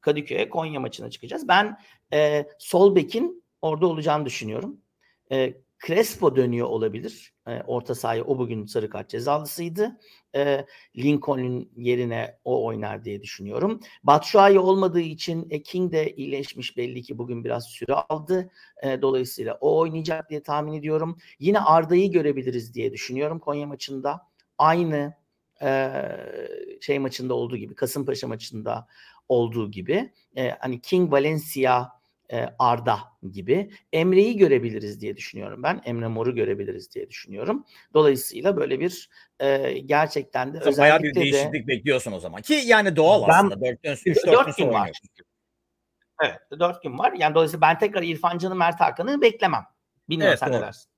Kadıköy'e Konya maçına çıkacağız. Ben e, sol bekin orada olacağını düşünüyorum. E, Crespo dönüyor olabilir. E, orta sahaya o bugün sarı kart cezalısıydı. E, Lincoln'un yerine o oynar diye düşünüyorum. Batshuayi olmadığı için e, King de iyileşmiş belli ki bugün biraz süre aldı. E, dolayısıyla o oynayacak diye tahmin ediyorum. Yine Arda'yı görebiliriz diye düşünüyorum Konya maçında. Aynı e, şey maçında olduğu gibi Kasımpaşa maçında olduğu gibi e, hani King Valencia e, Arda gibi Emre'yi görebiliriz diye düşünüyorum ben. Emre Mor'u görebiliriz diye düşünüyorum. Dolayısıyla böyle bir e, gerçekten de özellikle Bayağı bir değişiklik de, bekliyorsun o zaman. Ki yani doğal ben, aslında. 4 gün, 3 4 gün var. Evet 4 gün var. Yani dolayısıyla ben tekrar İrfan Can'ı Mert Hakan'ı beklemem. Bilmiyorum evet, sen doğru. ne dersin?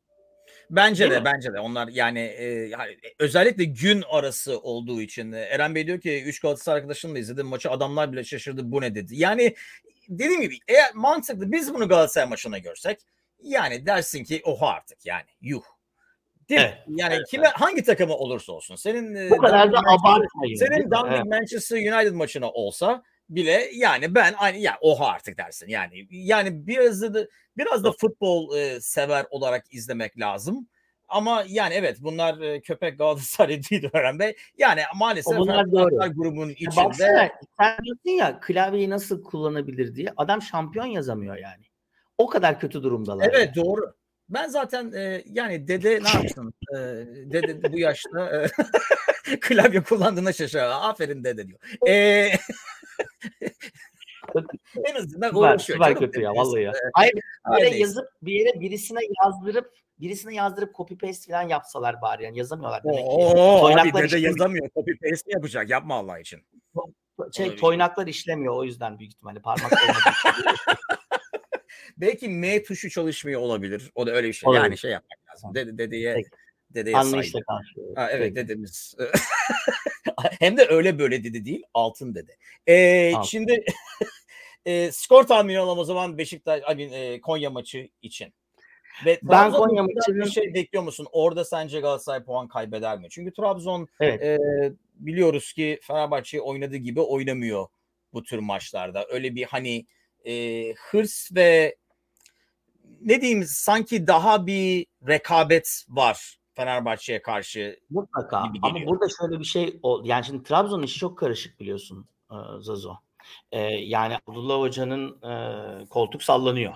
Bence Değil de mi? bence de onlar yani e, özellikle gün arası olduğu için Eren Bey diyor ki 3 Galatasaray arkadaşımla izledim maçı adamlar bile şaşırdı bu ne dedi. Yani dediğim gibi eğer mantıklı biz bunu Galatasaray maçına görsek yani dersin ki oha artık yani yuh. Değil Evet, mi? Yani evet, kime hangi takımı olursa olsun senin e, Bu kadar da abartmayın. senin? Dundee Evet. Manchester United maçına olsa bile yani ben aynı ya oha artık dersin. Yani yani biraz da biraz da futbol e, sever olarak izlemek lazım. Ama yani evet bunlar köpek Galatasaray [laughs] değil Ören Bey. Yani maalesef bunlar doğru. Grubun içinde Baksana sen diyorsun ya klavyeyi nasıl kullanabilir diye. Adam şampiyon yazamıyor yani. O kadar kötü durumdalar. Evet doğru. Ben zaten e, yani dede ne yapsın? E, dede bu yaşta e, [laughs] klavye kullandığına şaşırıyor. Aferin dede diyor. E, en azından Süper, süper kötü ya vallahi ya. Hayır bir yere yazıp bir yere birisine yazdırıp birisine yazdırıp copy paste falan yapsalar bari yani yazamıyorlar demek ki. Oo, abi yazamıyor. Copy paste yapacak? Yapma Allah için. Şey, toynaklar işlemiyor o yüzden büyük ihtimalle parmak olmadığı için. [laughs] Belki M tuşu çalışmıyor olabilir. O da öyle bir şey. Olabilir. Yani şey yapmak lazım. Dede, dedeye Peki. dedeye. Anlayışla karşılıyor. Ha, evet Peki. dedemiz. [laughs] Hem de öyle böyle dedi değil. Altın dede. Ee, Altın. şimdi [laughs] e, skor tahmini alalım o zaman Beşiktaş I mean, e, Konya maçı için. Ve Ben Trabzon Konya maçının- bir şey bekliyor musun? Orada sence Galatasaray puan kaybeder mi? Çünkü Trabzon Evet. e, biliyoruz ki Fenerbahçe oynadığı gibi oynamıyor bu tür maçlarda. Öyle bir hani e, hırs ve ne diyeyim sanki daha bir rekabet var Fenerbahçe'ye karşı. Mutlaka. Ama burada şöyle bir şey oldu. Yani şimdi Trabzon'un işi çok karışık biliyorsun e, Zazo. E, yani Abdullah Hoca'nın e, koltuk sallanıyor.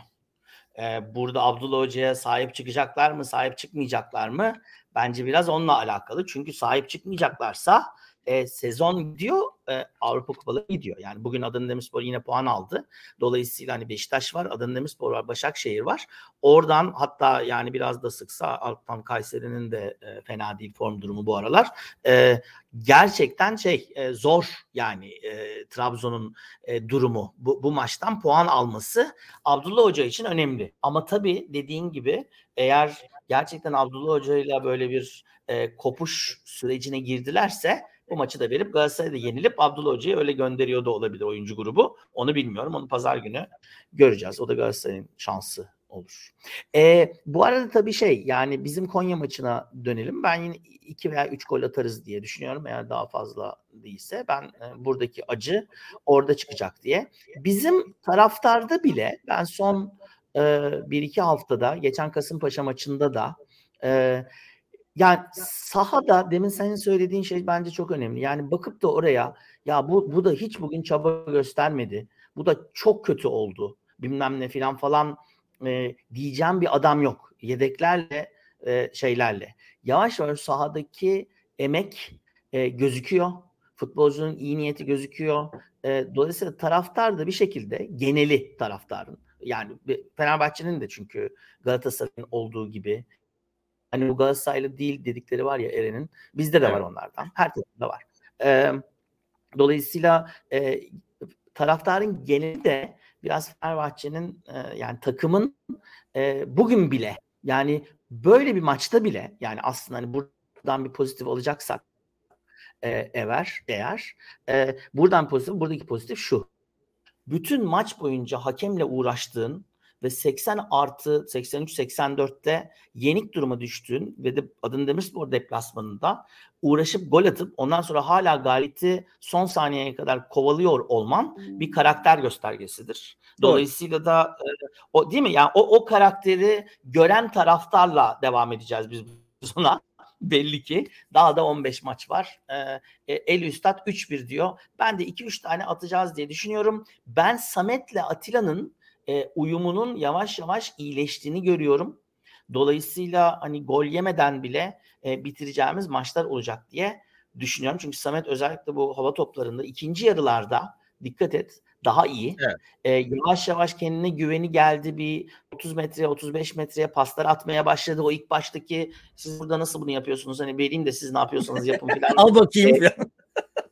E, burada Abdullah Hoca'ya sahip çıkacaklar mı, sahip çıkmayacaklar mı? Bence biraz onunla alakalı. Çünkü sahip çıkmayacaklarsa e, sezon gidiyor, e, Avrupa Kupaları gidiyor. Yani bugün Adana Demirspor yine puan aldı. Dolayısıyla hani Beşiktaş var, Adana Demirspor var, Başakşehir var. Oradan hatta yani biraz da sıksa alttan Kayseri'nin de e, fena değil form durumu bu aralar. E, gerçekten şey e, zor yani e, Trabzon'un e, durumu bu, bu maçtan puan alması Abdullah Hoca için önemli. Ama tabii dediğin gibi eğer gerçekten Abdullah Hoca ile böyle bir e, kopuş sürecine girdilerse bu maçı da verip Galatasaray'da yenilip Abdullah Hoca'yı öyle gönderiyor da olabilir oyuncu grubu. Onu bilmiyorum. Onu pazar günü göreceğiz. O da Galatasaray'ın şansı olur. E, bu arada tabii şey yani bizim Konya maçına dönelim. Ben yine 2 veya 3 gol atarız diye düşünüyorum. Eğer daha fazla değilse ben e, buradaki acı orada çıkacak diye. Bizim taraftarda bile ben son e, 1-2 haftada geçen Kasımpaşa maçında da e, yani sahada demin senin söylediğin şey bence çok önemli. Yani bakıp da oraya ya bu bu da hiç bugün çaba göstermedi. Bu da çok kötü oldu. Bilmem ne filan falan e, diyeceğim bir adam yok. Yedeklerle e, şeylerle. Yavaş yavaş sahadaki emek e, gözüküyor. Futbolcunun iyi niyeti gözüküyor. E, dolayısıyla taraftar da bir şekilde geneli taraftarın yani Fenerbahçe'nin de çünkü Galatasaray'ın olduğu gibi hani bu Galatasaraylı değil dedikleri var ya Eren'in bizde de Evet. var onlardan. Her takımda var. E, dolayısıyla e, taraftarın geneli de biraz Fenerbahçe'nin e, yani takımın e, bugün bile yani böyle bir maçta bile yani aslında hani buradan bir pozitif alacaksak e, eğer eğer e, buradan pozitif buradaki pozitif şu. Bütün maç boyunca hakemle uğraştığın ve 80 artı 83-84'te yenik duruma düştüğün ve de Adana Demirspor deplasmanında uğraşıp gol atıp ondan sonra hala galibiyeti son saniyeye kadar kovalıyor olman bir karakter göstergesidir. Doğru. Dolayısıyla da e, o değil mi? Yani o o karakteri gören taraftarla devam edeceğiz biz buna. [laughs] Belli ki daha da 15 maç var. Ee, El Üstad 3-1 diyor. Ben de 2-3 tane atacağız diye düşünüyorum. Ben Samet'le Atilla'nın e, uyumunun yavaş yavaş iyileştiğini görüyorum. Dolayısıyla hani gol yemeden bile e, bitireceğimiz maçlar olacak diye düşünüyorum. Çünkü Samet özellikle bu hava toplarında ikinci yarılarda dikkat et daha iyi. Evet. E, yavaş yavaş kendine güveni geldi. Bir 30 metreye 35 metreye paslar atmaya başladı. O ilk baştaki siz burada nasıl bunu yapıyorsunuz? Hani vereyim de siz ne yapıyorsanız yapın [laughs] falan. Al bakayım. E,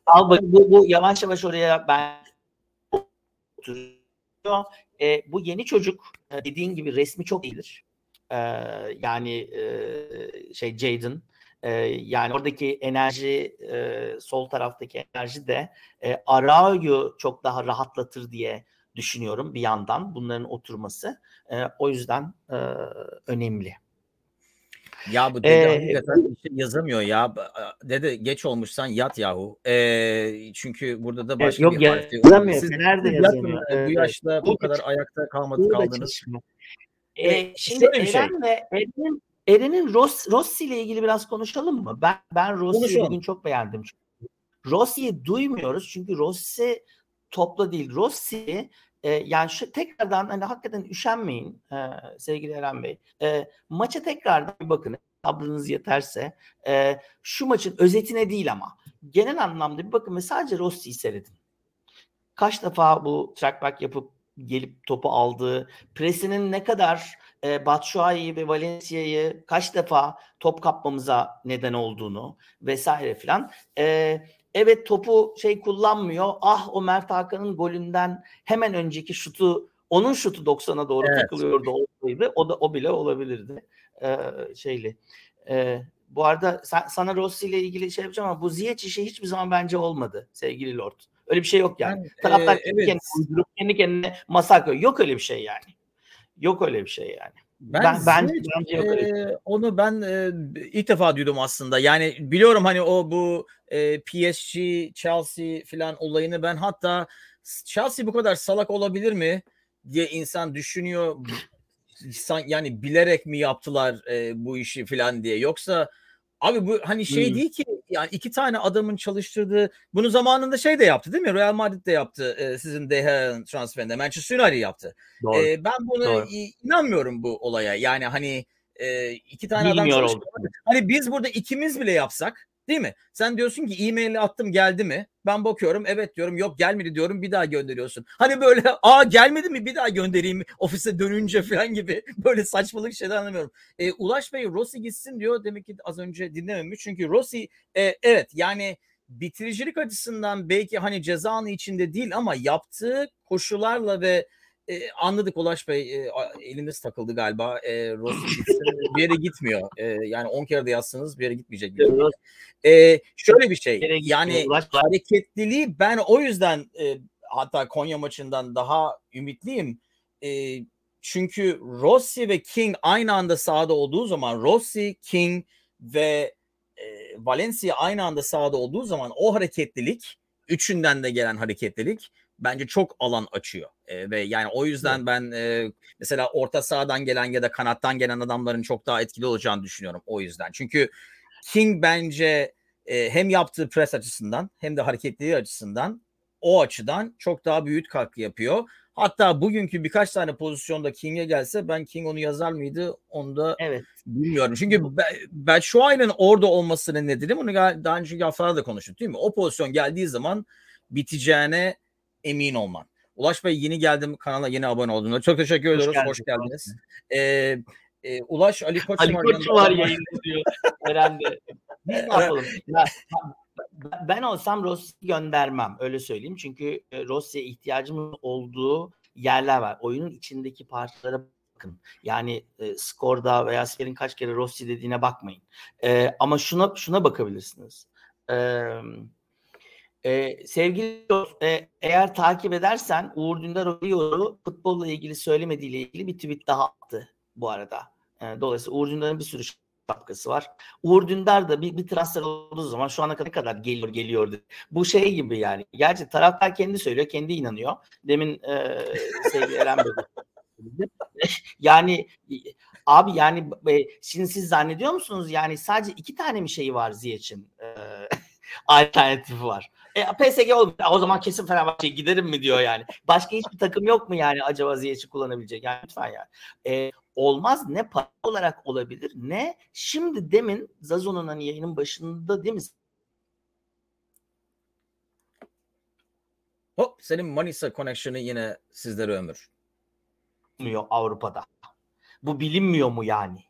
Al bak bu, bu yavaş yavaş oraya ben. E, bu yeni çocuk e, dediğin gibi resmi çok iyidir. E, yani e, şey Jaden e, yani oradaki enerji e, sol taraftaki enerji de e, Arao'yu çok daha rahatlatır diye düşünüyorum bir yandan bunların oturması. E, o yüzden e, önemli. Ya bu dede ee, hakikaten bir şey yazamıyor ya. Dede geç olmuşsan yat yahu. Ee, çünkü burada da başka yok, bir harf Yazamıyor. Siz, nerede yazamıyor? Evet. Bu yaşta bu kadar ayakta kalmadı kaldınız. Ee, şimdi Eren şey. ve Eren'in Eren'in Ross, Rossi ile ilgili biraz konuşalım mı? Ben ben Rossi'yi bugün çok beğendim. Rossi'yi duymuyoruz çünkü Rossi topla değil. Rossi e, yani şu tekrardan hani hakikaten üşenmeyin e, sevgili Eren Bey. E, maça tekrardan bir bakın sabrınız yeterse. E, şu maçın özetine değil ama genel anlamda bir bakın ve sadece Rossi'yi seyredin. Kaç defa bu trackback yapıp gelip topu aldığı, presinin ne kadar e, Batshuayi ve Valencia'yı kaç defa top kapmamıza neden olduğunu vesaire filan. E, Evet topu şey kullanmıyor. Ah o Mert Hakan'ın golünden hemen önceki şutu onun şutu 90'a doğru evet. takılıyordu olsaydı o da o bile olabilirdi. Ee, şeyli. Ee, bu arada sen, sana Rossi ile ilgili şey yapacağım ama bu Ziyech işi hiçbir zaman bence olmadı sevgili Lord. Öyle bir şey yok yani. yani Taraftar e, kendi, evet. kendine uydurup kendi kendine masa koyuyor. Yok öyle bir şey yani. Yok öyle bir şey yani. Ben, ben, ben e, onu ben e, ilk defa duydum aslında. Yani biliyorum hani o bu e, PSG, Chelsea filan olayını ben hatta Chelsea bu kadar salak olabilir mi diye insan düşünüyor. Yani bilerek mi yaptılar e, bu işi filan diye. Yoksa Abi bu hani şey hmm. değil ki yani iki tane adamın çalıştırdığı bunu zamanında şey de yaptı değil mi? Real Madrid de yaptı e, sizin Deha transferinde. Manchester United yaptı. Doğru. E, ben buna Doğru. inanmıyorum bu olaya. Yani hani e, iki tane Bilmiyor adam çalıştırdı. Hani biz burada ikimiz bile yapsak Değil mi? Sen diyorsun ki e-maili attım geldi mi? Ben bakıyorum evet diyorum yok gelmedi diyorum bir daha gönderiyorsun. Hani böyle [laughs] aa gelmedi mi bir daha göndereyim [laughs] ofise dönünce falan gibi [laughs] böyle saçmalık şeyler anlamıyorum. E, Ulaş Bey Rossi gitsin diyor demek ki az önce dinlememiş. Çünkü Rossi e, evet yani bitiricilik açısından belki hani ceza içinde değil ama yaptığı koşularla ve e, anladık Ulaş Bey e, eliniz takıldı galiba. E, Rossi [laughs] bir yere gitmiyor. E, yani 10 kere de yazsanız bir yere gitmeyecek. E, şöyle bir şey yani hareketliliği ben o yüzden e, hatta Konya maçından daha ümitliyim. E, çünkü Rossi ve King aynı anda sahada olduğu zaman Rossi, King ve e, Valencia aynı anda sahada olduğu zaman o hareketlilik üçünden de gelen hareketlilik bence çok alan açıyor. E, ve yani o yüzden ben e, mesela orta sahadan gelen ya da kanattan gelen adamların çok daha etkili olacağını düşünüyorum o yüzden. Çünkü King bence e, hem yaptığı pres açısından hem de hareketliliği açısından o açıdan çok daha büyük katkı yapıyor. Hatta bugünkü birkaç tane pozisyonda King'e gelse ben King onu yazar mıydı onu da evet. bilmiyorum. Çünkü ben şu ayının orada olmasının nedeni bunu daha önce haftalarda da konuştuk değil mi? O pozisyon geldiği zaman biteceğine emin olman. Ulaş Bey yeni geldim kanala yeni abone olduğunda. Çok teşekkür ediyoruz. Hoş, Hoş geldiniz. Ee, e, Ulaş Ali Koç Ali Koç var yayında diyor Eren'de. Biz ne yapalım? Ya, ben olsam Rossi göndermem öyle söyleyeyim. Çünkü e, Rossi'ye ihtiyacımız olduğu yerler var. Oyunun içindeki parçalara bakın. Yani e, skorda veya Sper'in kaç kere Rossi dediğine bakmayın. E, ama şuna şuna bakabilirsiniz. Eee ee, sevgili e, eğer takip edersen Uğur Dündar Oluyor'u futbolla ilgili söylemediğiyle ilgili bir tweet daha attı bu arada. E, dolayısıyla Uğur Dündar'ın bir sürü şapkası var. Uğur Dündar da bir, bir transfer olduğu zaman şu ana kadar ne kadar geliyor geliyordu. Bu şey gibi yani. Gerçi taraftar kendi söylüyor, kendi inanıyor. Demin e, sevgili Eren Bey [laughs] yani abi yani e, şimdi siz zannediyor musunuz yani sadece iki tane mi şeyi var Ziyech'in e, [laughs] alternatifi var. E, PSG olmuyor. O zaman kesin Fenerbahçe'ye giderim mi diyor yani. Başka hiçbir takım yok mu yani acaba Ziyech'i kullanabilecek? Yani lütfen yani. E, olmaz ne para olarak olabilir ne şimdi demin Zazo'nun hani yayının başında değil mi? Hop senin Manisa connection'ı yine sizlere ömür. Avrupa'da. Bu bilinmiyor mu yani?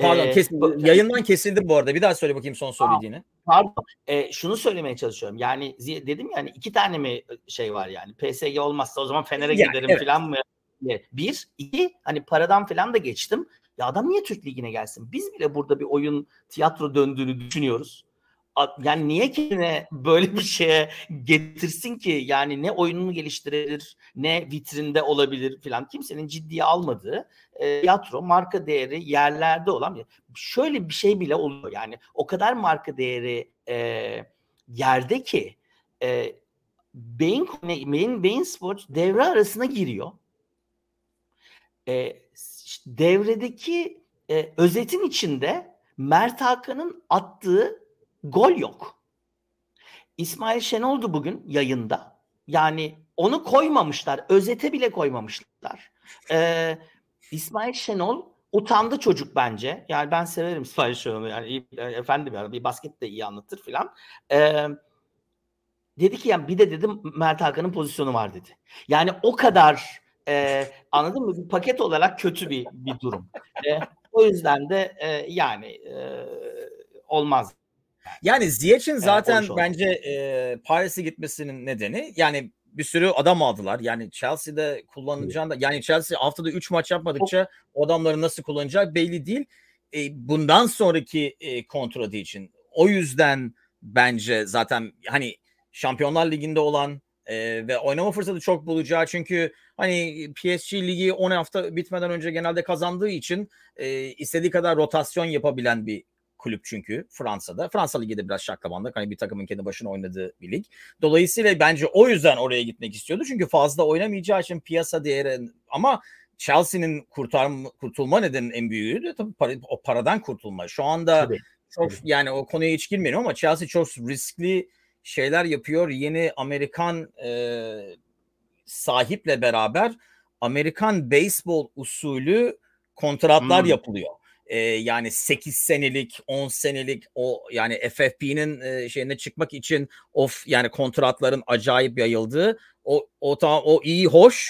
Pardon ee, kes, yayından kesildi bu arada. Bir daha söyle bakayım son söylediğini. Pardon. E, şunu söylemeye çalışıyorum. Yani dedim yani iki tane mi şey var yani. PSG olmazsa o zaman Fener'e [laughs] yani, giderim evet. falan mı? Bir. iki hani paradan falan da geçtim. Ya adam niye Türk Ligi'ne gelsin? Biz bile burada bir oyun tiyatro döndüğünü düşünüyoruz. Yani niye kendine böyle bir şeye getirsin ki? Yani ne oyununu geliştirebilir ne vitrinde olabilir filan. Kimsenin ciddiye almadığı e, tiyatro marka değeri yerlerde olan şöyle bir şey bile oluyor. Yani o kadar marka değeri e, yerde ki e, Beyin, Beyin, Beyin Sports devre arasına giriyor. E, devredeki e, özetin içinde Mert Hakan'ın attığı gol yok. İsmail Şenoldu bugün yayında. Yani onu koymamışlar. Özete bile koymamışlar. Ee, İsmail Şenol utandı çocuk bence. Yani ben severim İsmail Şenol'u. Yani iyi, e, efendi bir Bir basket de iyi anlatır filan. Ee, dedi ki yani bir de dedim Mert Hakan'ın pozisyonu var dedi. Yani o kadar e, anladın mı? Bir paket olarak kötü bir bir durum. E, o yüzden de e, yani e, olmaz yani Ziyech'in zaten yani bence e, Paris'e gitmesinin nedeni yani bir sürü adam aldılar. Yani Chelsea'de kullanacağında yani Chelsea haftada 3 maç yapmadıkça o adamları nasıl kullanacağı belli değil. E, bundan sonraki e, kontratı için o yüzden bence zaten hani Şampiyonlar Ligi'nde olan e, ve oynama fırsatı çok bulacağı çünkü hani PSG ligi 10 hafta bitmeden önce genelde kazandığı için e, istediği kadar rotasyon yapabilen bir kulüp çünkü Fransa'da. Fransa Ligi de biraz şaklabanlık. Hani bir takımın kendi başına oynadığı bir lig. Dolayısıyla bence o yüzden oraya gitmek istiyordu. Çünkü fazla oynamayacağı için piyasa değeri ama Chelsea'nin kurtarma, kurtulma nedenin en büyüğü de tabii para, o paradan kurtulma. Şu anda tabii, çok tabii. yani o konuya hiç girmeyelim ama Chelsea çok riskli şeyler yapıyor. Yeni Amerikan e, sahiple beraber Amerikan beyzbol usulü kontratlar hmm. yapılıyor e, yani 8 senelik 10 senelik o yani FFP'nin e, şeyine çıkmak için of yani kontratların acayip yayıldığı o o tamam o iyi hoş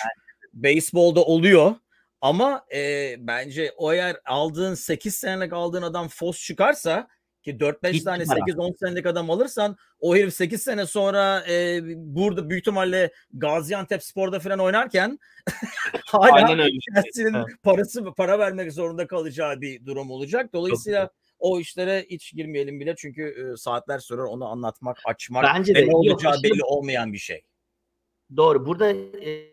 beyzbolda oluyor. Ama e, bence o eğer aldığın 8 senelik aldığın adam fos çıkarsa ki 4-5 tane 8-10 senelik adam alırsan o herif 8 sene sonra e, burada büyük ihtimalle Gaziantep Spor'da falan oynarken [laughs] hala Chelsea'nin evet. parası para vermek zorunda kalacağı bir durum olacak. Dolayısıyla Çok o işlere hiç girmeyelim bile çünkü e, saatler sürer onu anlatmak, açmak Bence de, ne olacağı yok, belli olmayan bir şey. Doğru. Burada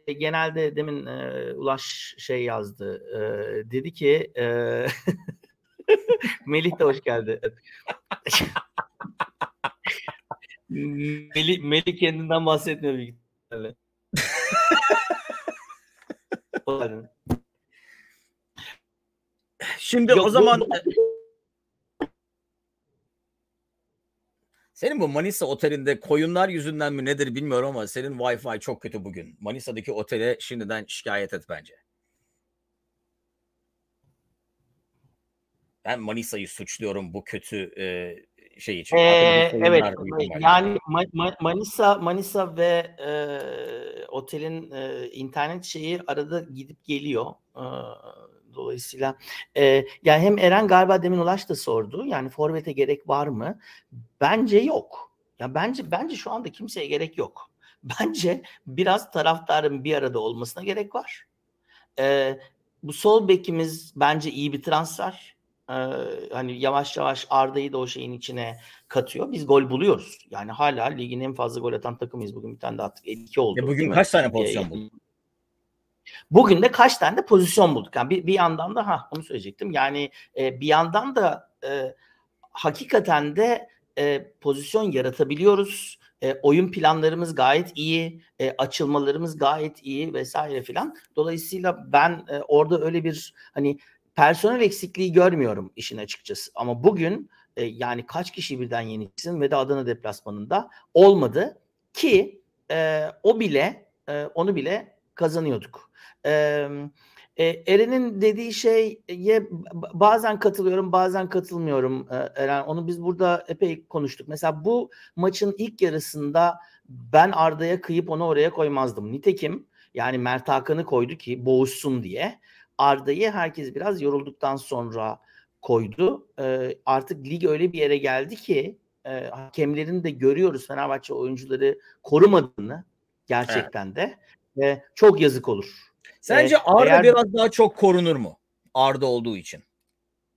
e, genelde demin e, Ulaş şey yazdı. E, dedi ki e, [laughs] Melih de hoş geldi. Melih, Melih kendinden bahsetmiyor büyük ihtimalle. Şimdi Yok, o zaman bu... Senin bu Manisa otelinde koyunlar yüzünden mi nedir bilmiyorum ama senin Wi-Fi çok kötü bugün. Manisa'daki otele şimdiden şikayet et bence. Ben Manisa'yı suçluyorum bu kötü e, şey için. Ee, evet. Yani Ma- Manisa Manisa ve e, otelin e, internet şeyi arada gidip geliyor. E, dolayısıyla e, yani hem Eren galiba demin Ulaş da sordu. Yani forvete gerek var mı? Bence yok. Ya bence bence şu anda kimseye gerek yok. [laughs] Bence biraz taraftarın bir arada olmasına gerek var. E, bu sol bekimiz bence iyi bir transfer hani yavaş yavaş Arda'yı da o şeyin içine katıyor. Biz gol buluyoruz. Yani hala ligin en fazla gol atan takımıyız. Bugün bir tane de attık. 52 oldu. Ya bugün kaç tane pozisyon bulduk? Bugün de kaç tane de pozisyon bulduk. Yani bir, bir yandan da ha onu söyleyecektim. Yani e, bir yandan da e, hakikaten de e, pozisyon yaratabiliyoruz. E, oyun planlarımız gayet iyi, e, açılmalarımız gayet iyi vesaire filan. Dolayısıyla ben e, orada öyle bir hani personel eksikliği görmüyorum işin açıkçası. Ama bugün e, yani kaç kişi birden yenisin ve de Adana deplasmanında olmadı ki e, o bile e, onu bile kazanıyorduk. E, e, Eren'in dediği şeye bazen katılıyorum bazen katılmıyorum e, Eren. Onu biz burada epey konuştuk. Mesela bu maçın ilk yarısında ben Arda'ya kıyıp onu oraya koymazdım. Nitekim yani Mert Hakan'ı koydu ki boğuşsun diye. Arda'yı herkes biraz yorulduktan sonra koydu. E, artık lig öyle bir yere geldi ki e, hakemlerin de görüyoruz Fenerbahçe oyuncuları korumadığını gerçekten evet. de. E, çok yazık olur. Sence ee, Arda eğer... biraz daha çok korunur mu? Arda olduğu için.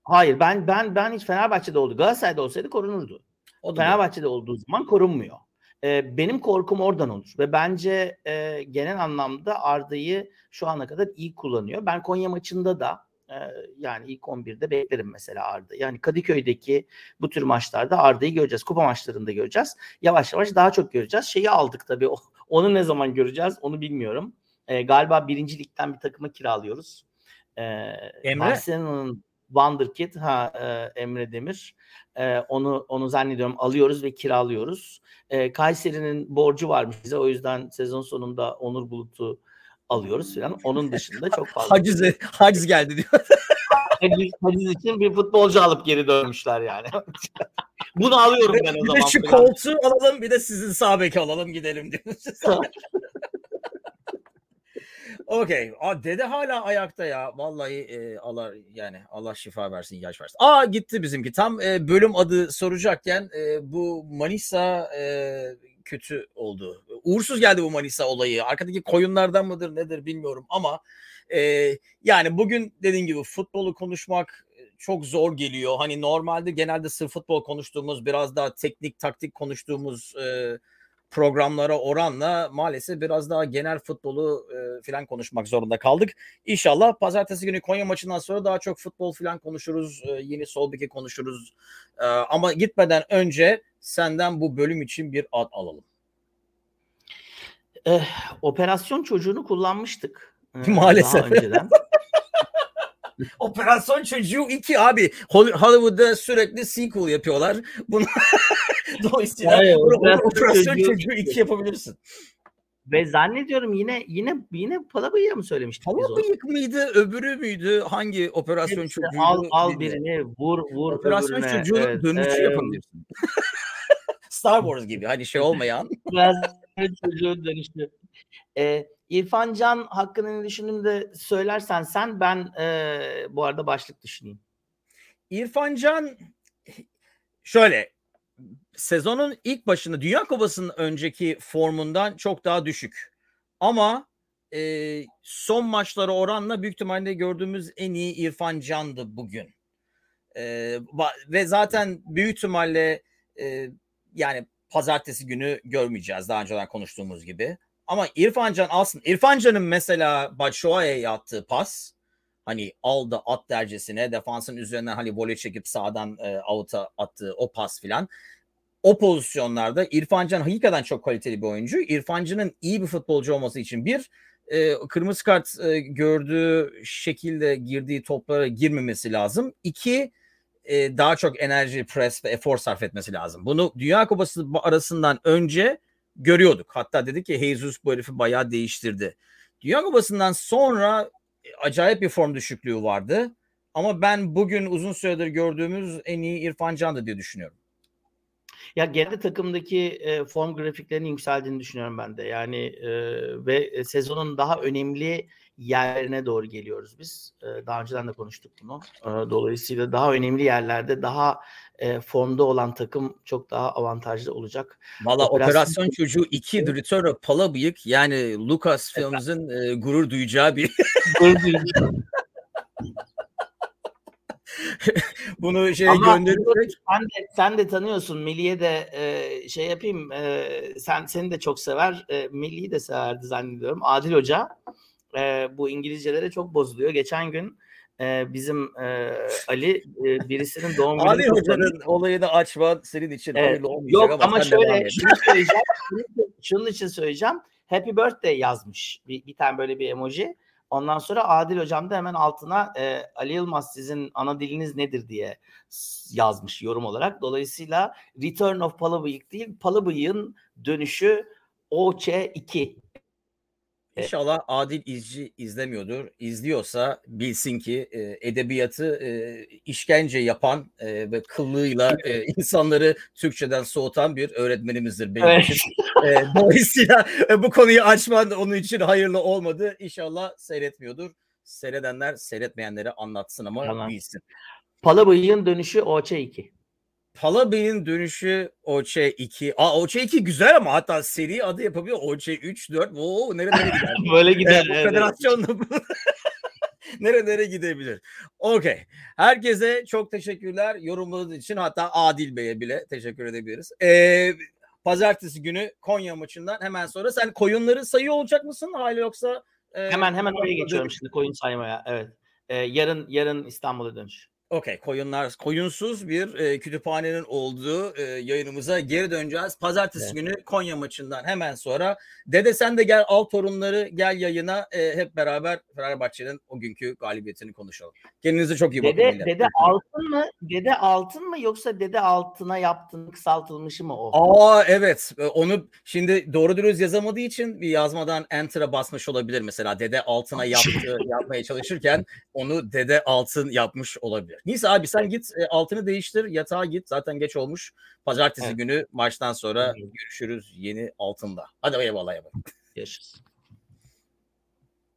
Hayır ben ben ben hiç Fenerbahçe'de oldu. Galatasaray'da olsaydı korunurdu. O da Fenerbahçe'de olduğu zaman korunmuyor. Benim korkum oradan olur ve bence e, genel anlamda Arda'yı şu ana kadar iyi kullanıyor. Ben Konya maçında da e, yani ilk 11'de beklerim mesela Arda. Yani Kadıköy'deki bu tür maçlarda Arda'yı göreceğiz. Kupa maçlarında göreceğiz. Yavaş yavaş daha çok göreceğiz. Şeyi aldık tabii. Onu ne zaman göreceğiz onu bilmiyorum. E, galiba birinci ligden bir takıma kiralıyoruz. E, Emre? Barcelona'nın Wonderkid ha e, Emre Demir. E, onu onu zannediyorum alıyoruz ve kiralıyoruz. E, Kayseri'nin borcu varmış bize. O yüzden sezon sonunda Onur Bulut'u alıyoruz falan. Onun dışında çok [laughs] fazla. haciz, haciz geldi diyor. [laughs] haciz, haciz için bir futbolcu alıp geri dönmüşler yani. [laughs] Bunu alıyorum ben o bir de zaman. şu falan. koltuğu alalım bir de sizin sağ beki alalım gidelim diyor. Okey. Dede hala ayakta ya. Vallahi e, Allah yani Allah şifa versin, yaş versin. Aa gitti bizimki. Tam e, bölüm adı soracakken e, bu Manisa e, kötü oldu. Uğursuz geldi bu Manisa olayı. Arkadaki koyunlardan mıdır nedir bilmiyorum ama e, yani bugün dediğin gibi futbolu konuşmak e, çok zor geliyor. Hani normalde genelde sırf futbol konuştuğumuz biraz daha teknik taktik konuştuğumuz e, programlara oranla maalesef biraz daha genel futbolu e, filan konuşmak zorunda kaldık. İnşallah pazartesi günü Konya maçından sonra daha çok futbol filan konuşuruz. E, yeni sol beki konuşuruz. E, ama gitmeden önce senden bu bölüm için bir ad alalım. Eh, operasyon çocuğunu kullanmıştık. eh, [laughs] Maalesef. Daha önceden. Operasyon Çocuğu 2 abi. Hol- Hollywood'da sürekli sequel yapıyorlar. Bunu [laughs] Dolayısıyla Hayır, Operasyon Çocuğu Çocuğu 2 yapabilirsin. Ve zannediyorum yine yine yine Palabıyı'ya mı söylemiştik biz Hava onu? bıyık mıydı, öbürü müydü? Hangi operasyon Hepsi çocuğu? al al birini vur vur Operasyon öbürüne. çocuğunun Evet, dönüşü eee, yapabilirsin. [laughs] Star Wars gibi hani şey olmayan. Operasyon çocuğun dönüşü. Ee, İrfan Can hakkında ne düşündüğünü de söylersen sen ben eee, bu arada başlık düşüneyim. İrfan Can şöyle sezonun ilk başında Dünya Kupası'nın önceki formundan çok daha düşük. Ama e, son maçlara oranla büyük ihtimalle gördüğümüz en iyi İrfan Can'dı bugün. E, ve zaten büyük ihtimalle e, yani pazartesi günü görmeyeceğiz daha önceden konuştuğumuz gibi. Ama İrfan Can alsın. İrfan Can'ın mesela Batshuayi'ye attığı pas hani aldı at dercesine defansın üzerinden hani voley çekip sağdan e, out'a attığı o pas filan. O pozisyonlarda İrfan Can hakikaten çok kaliteli bir oyuncu. İrfan Can'ın iyi bir futbolcu olması için bir e, kırmızı kart e, gördüğü şekilde girdiği toplara girmemesi lazım. İki e, daha çok enerji, pres ve efor sarf etmesi lazım. Bunu Dünya Kupası arasından önce görüyorduk. Hatta dedi ki Jesus bu herifi bayağı değiştirdi. Dünya Kupası'ndan sonra e, acayip bir form düşüklüğü vardı. Ama ben bugün uzun süredir gördüğümüz en iyi İrfan Can'dı diye düşünüyorum. Ya genelde takımdaki e, form grafiklerinin yükseldiğini düşünüyorum ben de. Yani e, ve sezonun daha önemli yerlerine doğru geliyoruz biz. E, daha önceden de konuştuk bunu. E, dolayısıyla daha önemli yerlerde daha e, formda olan takım çok daha avantajlı olacak. Valla Operasyon- Operasyon Çocuğu 2 The Return of Palabıyık yani Lucas Films'ın e, gurur duyacağı bir [laughs] bunu şeye Ama gönderirsek sen de sen de tanıyorsun. Melih'e de e, şey yapayım e, sen seni de çok sever. E, Melih'i de severdi zannediyorum. Adil Hoca e, bu İngilizcelere çok bozuluyor. Geçen gün e, bizim e, Ali e, birisinin doğum gününü Ali. Hoca'nın olayını açma senin için Evet. hayırlı olmayacak Yok ama, ama şöyle şunu söyleyeceğim. şunu- şunun için söyleyeceğim. Happy birthday yazmış. Bir, bir tane böyle bir emoji. Ondan sonra Adil hocam da hemen altına e, Ali Yılmaz sizin ana diliniz nedir diye yazmış yorum olarak. Dolayısıyla Return of Palabıyık değil Palabıyık'ın dönüşü OC2. İnşallah adil izci izlemiyordur. İzliyorsa bilsin ki e, edebiyatı e, işkence yapan e, ve kıllığıyla e, insanları Türkçeden soğutan bir öğretmenimizdir benim Evet. için. E, dolayısıyla e, bu konuyu açman onun için hayırlı olmadı. İnşallah seyretmiyordur. Seyredenler seyretmeyenlere anlatsın ama Tamam. bilsin. Palabıyık'ın dönüşü OC2. Palabey'in dönüşü OC2. Aa OC2 güzel ama hatta seri adı yapabiliyor. OC3, 4. Oo nerelere gider. [laughs] Böyle Ee, gider. bu evet. federasyonla [laughs] Nerelere gidebilir? Okey. Herkese çok teşekkürler yorumladığınız için. Hatta Adil Bey'e bile teşekkür edebiliriz. Ee, pazartesi günü Konya maçından hemen sonra sen koyunları sayıyor olacak mısın hala yoksa e, Hemen hemen oraya geçiyorum şimdi koyun saymaya. Evet. Ee, yarın yarın İstanbul'a dönüş. Okey koyunlar koyunsuz bir e, kütüphanenin olduğu e, yayınımıza geri döneceğiz. Pazartesi Evet. günü Konya maçından hemen sonra. Dede sen de gel al torunları gel yayına e, hep beraber Fenerbahçe'nin o günkü galibiyetini konuşalım. Kendinize çok iyi bakın. Dede millet. dede altın mı? Dede altın mı yoksa dede altına yaptığın kısaltılmışı mı o? Aa evet E, onu şimdi doğru dürüst yazamadığı için bir yazmadan enter'a basmış olabilir mesela dede altına yaptı, yapmaya çalışırken onu dede altın yapmış olabilir. Neyse abi sen git e, altını değiştir yatağa git zaten geç olmuş. Pazartesi Evet. günü maçtan sonra görüşürüz yeni altında. Hadi eyvallah. eyvallah. Görüşürüz.